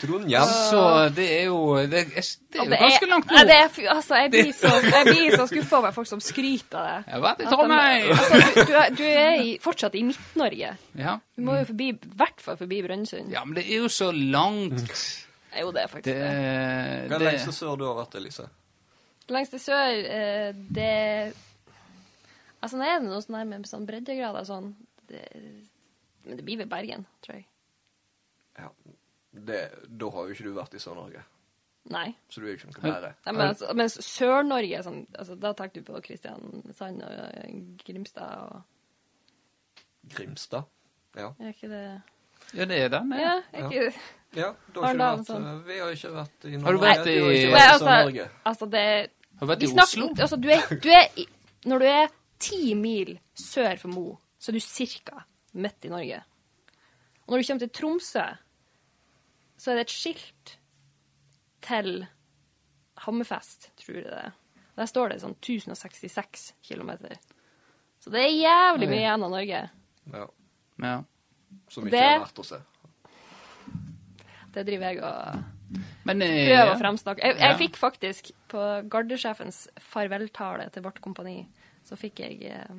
Trondheim. Så det er jo Det er, det er jo det ganske langt nord. det er, altså, jeg blir så, *laughs* jeg blir så skuffa over folk som skryter av det. Jeg har vært i Trondheim! Altså, du, du er, i, fortsatt i Midt-Norge. Ja. Du må jo forbi, i hvert fall forbi Brønnøysund. ja, men det er jo så langt. Jo, det er faktisk Det, det. Hva er det lengste sør du har vært, Elise? Lengst til sør, eh, det Altså, nå er det noe sånn her med sånn breddegrader sånn det, Men det blir ved Bergen, tror jeg. Ja, det, Da har jo ikke du vært i Sør-Norge, Nei. så du er jo ikke noe bedre. Nei men altså, mens Sør-Norge sånn, altså, Da tenker du på Kristiansand og eh, Grimstad og Grimstad? Ja. Er ikke det Ja, det er den. Ja, Ja. er ikke Ja, da har ikke vært, sånn. eh, vi har ikke vært i Har du vært i- Nei, vært i altså, Sør-Norge. altså det Har du vært vi i snakker- Oslo? Altså, du er, du er i, Når du er ti mil sør for Mo, så er du cirka midt i Norge. Og når du kommer til Tromsø, så er det et skilt til Hammerfest, tror jeg det er. Der står det sånn 1066 km. Så det er jævlig mye igjen av Norge. Ja, Ja. Som ikke Det- er verdt å se. Det driver jeg og Men eh, prøver å fremsnakke. Jeg, jeg Ja. fikk faktisk, på gardesjefens farveltale til vårt kompani, så fikk jeg eh,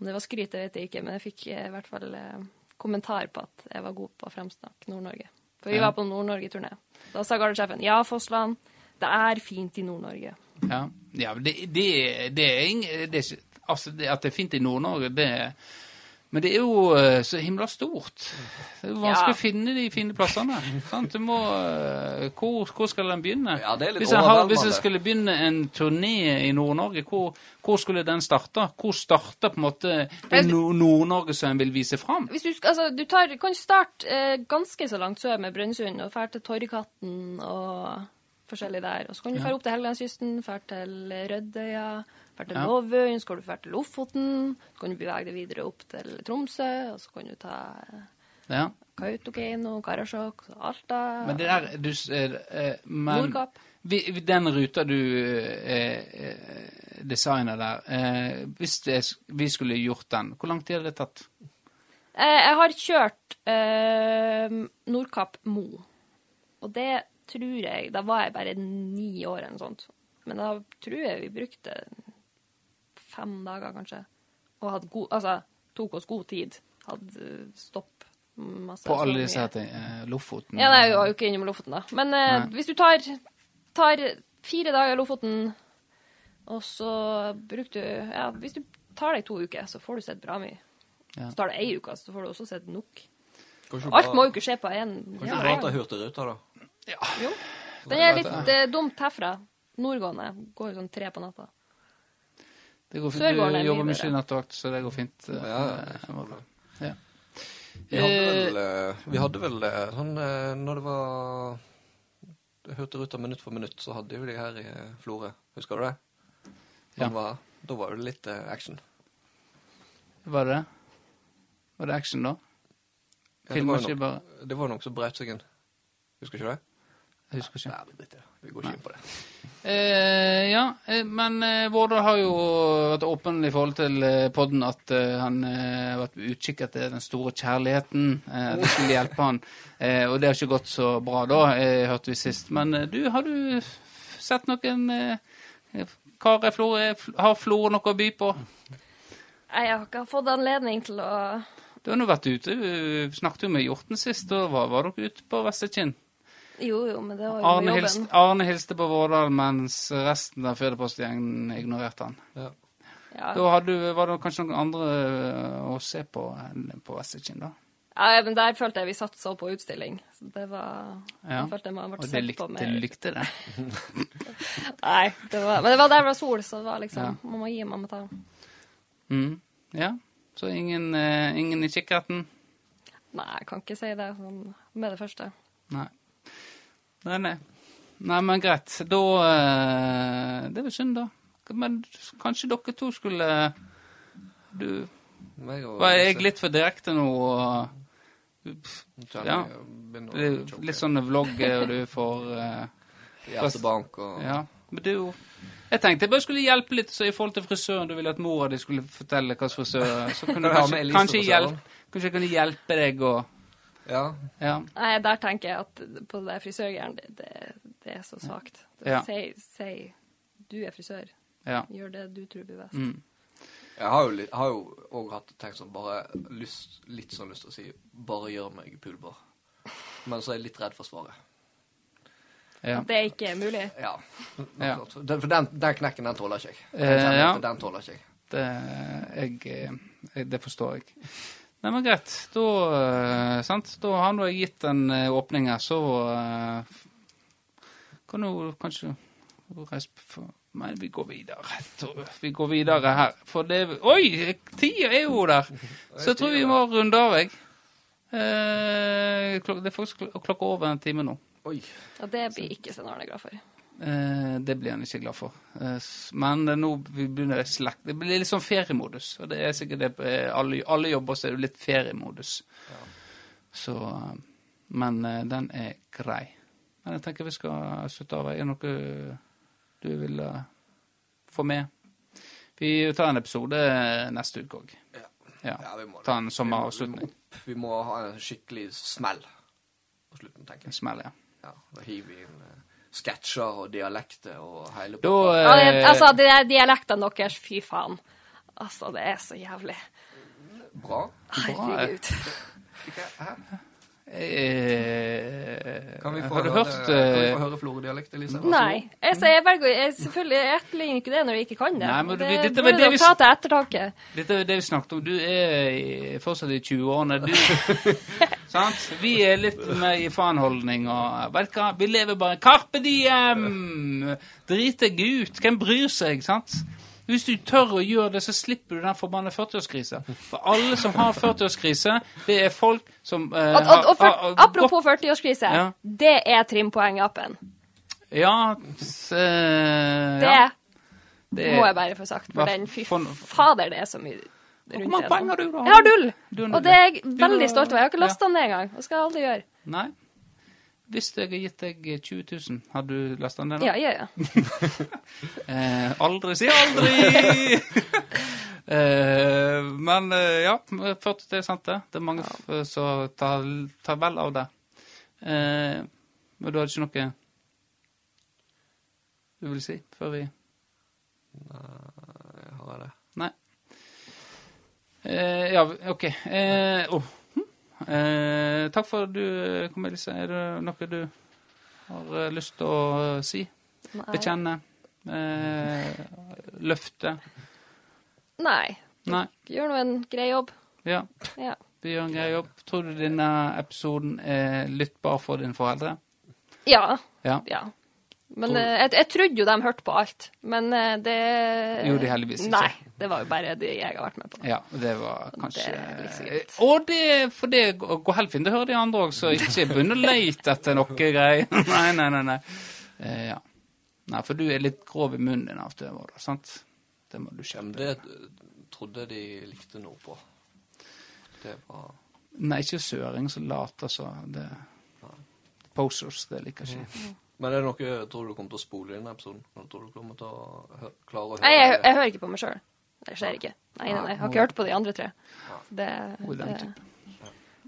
Om det var skryt, det vet jeg ikke, men jeg fikk eh, i hvert fall eh, kommentar på at jeg var god på å fremsnakke Nord-Norge. For vi Ja. var på Nord-Norge-turné. Da sa gardesjefen ja, Fossland, det er fint i Nord-Norge. Ja, ja det, det, det er det er ikke Altså, det, at det er fint i Nord-Norge, det er Men det er jo eh, så himla stort. Det er jo vanskelig Ja. å finne de fine plassene. må eh, hvor, hvor skal den begynne? Ja, hvis, jeg har, hvis jeg skulle begynne en turné i Nord-Norge, hvor, hvor skulle den starte? Hvor starter på en måte Nord- Nord-Norge som en vil vise fram? Hvis du, altså, du tar, kan starte eh, ganske så langt sør med Brønnøysund og dra til Torgkatten og forskjellig der. Og så kan du Ja. dra opp til Helgelandskysten, dra til Rødøya, dra til Lovøyen, kan du dra til Lofoten. Så kan du bevege deg videre opp til Tromsø, og så kan du ta Ja. Kautokeino, Karasjok, Alta, Men det der du, eh, eh, men, Nordkapp. vi, Den ruta du eh, eh, designer der, eh, hvis det, vi skulle gjort den, hvor lang tid hadde det tatt? Eh, jeg har kjørt Nordkapp Mo, og det tror jeg Da var jeg bare ni år eller noe sånt. Men da tror jeg vi brukte fem dager, kanskje. Og hadde god, altså, tok oss god tid. Hadde eh, stopp masse. På alle disse ting? eh, Lofoten? Ja, nei, jeg var jo ikke innom Lofoten, da. Men eh, hvis du tar, tar fire dager i Lofoten, og så bruker du Ja, hvis du tar deg to uker, så får du sett bra mye. Ja. Så tar det ei uke, så får du også sett nok. Kanskje Alt må jo ikke skje på én Kanskje ja, en- tar Hurtigruta, da? Jo. Den er litt eh, dumt herfra. Nordgående går jo sånn tre på natta. Det går fint. Du er jobber mye nattevakt, så det går fint. Ja, ja. Vi hadde Eh, vel, vi hadde vel sånn eh, Når det var Jeg hørte Ruta minutt for minutt, så hadde jo de her i Florø. Husker du det? Ja. Var, da var det litt eh, action. Var det? Var det action, da? Filmer ikke bare Det var noe som brøt seg inn. Husker ikke du det? Jeg husker ikke. Nei, det. Vi går ikke inn på det. Eh, ja, eh, men eh, Vårdal har jo vært åpen i forhold til eh, podden at eh, han har vært på utkikk etter den store kjærligheten. Eh, det skulle hjelpe han. *laughs* Eh, og det har ikke gått så bra da, eh, hørte vi sist. Men eh, du, har du sett noen eh, karer Har Flore noe å by på? Nei, Jeg har ikke fått anledning til å Du har nå vært ute. Vi snakket jo med Hjorten sist. Da var, var dere ute på Vestekinn. Jo, jo, men det var jo Arne, jobben. hilste. Arne hilste på Vårdal, mens resten av Firdapost-gjengen ignorerte han. Ja. Ja. Da hadde, du- var det kanskje noen andre øh, å se på enn på Vestekinn, da? ja, men der følte jeg vi satt så på utstilling. Så det var Ja. Jeg følte man Og ble det sett likte, på Og mer. likte det. *laughs* Nei, det var, men det var der det var sol, så det var liksom Ja. Man må gi, man må ta. Mm. Ja, så ingen, uh, ingen i kikkerten? Nei, jeg kan ikke si det sånn med det første. Nei. Nei, nei. Nei, men greit. Da eh, Det er vel synd, da. Men kanskje dere to skulle Du Var jeg litt for direkte nå? ja. Litt sånn vlogg, og du får eh, Hjertebank og Ja. Men det er jo Jeg tenkte jeg bare skulle hjelpe litt så i forhold til frisøren. Du ville at mora di skulle fortelle hvilken frisør Så kunne du kanskje, kanskje, hjelpe, kanskje jeg kunne hjelpe deg og Ja. Ja. Nei, der tenker jeg at på det frisørgreiene, det, det, det er så svakt. Ja. Si, si du er frisør. ja. Gjør det du tror blir best. Mm. Jeg har jo, litt, har jo også hatt tenkt sånn bare lyst, litt sånn lyst til å si bare gjør meg pulbar. Men så er jeg litt redd for svaret. ja. At det ikke er mulig. Ja. Ja. Den, for den, den knekken, den tåler ikke jeg. Den, Eh, kjenner ja. Den tåler ikke jeg. Det, jeg, eh, jeg, det forstår jeg. Nei, men greit. Da, eh, sant? da har jeg gitt den eh, åpning så eh, kan du kanskje reise på Men vi går videre. Vi går videre her. For det Oi! Tida er jo der! Så jeg tror vi må runde av, jeg. Eh, det er faktisk klokka over en time nå. Oi. Og det blir ikke Svein Arne glad for. Eh, det blir han ikke glad for. Eh, men nå vi begynner det slekt. Det blir litt sånn feriemodus. Og det er sikkert det eh, alle, alle jobber så er det litt feriemodus. Så eh, Men den er grei. Men jeg tenker vi skal slutte av. Er det noe du vil få med? Vi tar en episode neste uke òg. Ja. Ja. Ja, vi må. Ta en Vi sommeravslutning. vi må ha en skikkelig smell på slutten, tenker En jeg. smell, ja. Ja, Da hiver vi inn sketsjer og dialekter og hele Da eh... Ja, det, altså, det er dialektene deres, fy faen. Altså, det er så jævlig. Bra. Herregud. Hæ? Eh, Kan vi få Har du høre, hørt kan vi eh, få høre Florø-dialekt, Elise? Nei. Altså, jeg velger jeg, Selvfølgelig jeg etterligner ikke det når jeg ikke kan det. Nei, men det, det, dette det var det å vi- til ettertanke. Dette er det vi snakket om. Du er fortsatt i 20-årene. *laughs* Sant? Vi er litt med i faenholdning og Vet hva, vi lever bare Carpe diem! Drit deg ut. Hvem bryr seg, sant? Hvis du tør å gjøre det, så slipper du den forbanna 40-årskrisa. For alle som har 40-årskrise, det er folk som eh, Og, og, og for, har- har apropos 40-årskrise, Ja. det er trimpoeng i appen. Ja, s, eh, Det ja, det må jeg bare få sagt. For den, fy fader, det er så mye Hvor rundt mange det. poeng har du, da? Jeg har null! Og det er jeg veldig stolt over. Jeg har ikke ja. den engang. Og skal aldri gjøre. Nei. Hvis jeg har gitt deg 20 000, har du lasta den ned? nå? Ja, ja, ja. *laughs* Eh, aldri si aldri! *laughs* eh, men eh, ja, 40 er sant det. Det er mange ja. som tar, tar vel av det. Eh, men du hadde ikke noe du vil si før vi Nei, Jeg har det. Nei. Eh, ja, OK. Eh, oh. Eh, takk for at du kom, Elise. Er det noe du har eh, lyst til å eh, si? Nei. Bekjenne? Eh, løfte? Nei. Nei. Gjør nå en grei jobb. Ja. Ja. Vi gjør en grei jobb. Tror du denne episoden er lyttbar for dine foreldre? Ja. Ja. ja. Men eh, jeg, jeg trodde jo de hørte på alt, men eh, det Gjorde de heldigvis ikke. Nei. Det var jo bare det jeg har vært med på. Ja, det var kanskje Det så. Og det, for det går helt fint. Det hører de andre òg, så ikke begynn å leite etter noe greier. *laughs* Nei, nei, nei. nei. Eh, ja. Nei, for du er litt grov i munnen din av og da, sant? Det må du skjerpe deg det trodde de likte noe på. Det var Nei, ikke søring som later som det Posers, det liker ikke jeg. Men er det noe tror du kommer til å spole i denne episoden? Eller tror du kommer til å klare å høre Nei, jeg, jeg hører ikke på meg sjøl. Det skjer ikke. Nei, nei, nei. Jeg har ikke hørt på de andre tre. Det, det.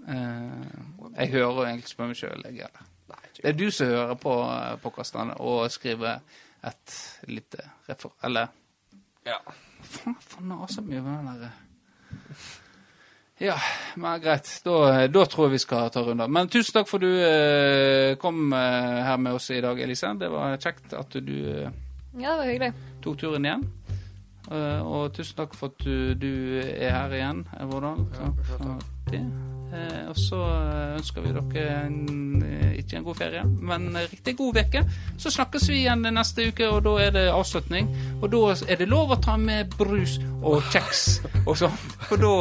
Eh, jeg hører egentlig ikke på meg sjøl, jeg gjør det. Det er du som hører på eh, podkastene og skriver et lite refer... Eller Ja. Faen, faen så mye med den derre Ja, men greit. Da, da tror jeg vi skal ta runder. Men tusen takk for du eh, kom eh, her med oss i dag, Elise. Det var kjekt at du eh, Ja, det var hyggelig. tok turen igjen. Eh, og tusen takk for at du, du er her igjen, Vårdal. Eh, og så eh, ønsker vi dere en, eh, ikke en god ferie, men en riktig god uke. Så snakkes vi igjen neste uke, og da er det avslutning. Og da er det lov å ta med brus og kjeks *laughs* og sånn. For da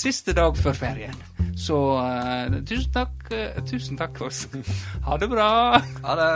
Siste dag før ferien. Så eh, tusen takk. eh, tusen takk for. *laughs* Ha det bra. Ha det.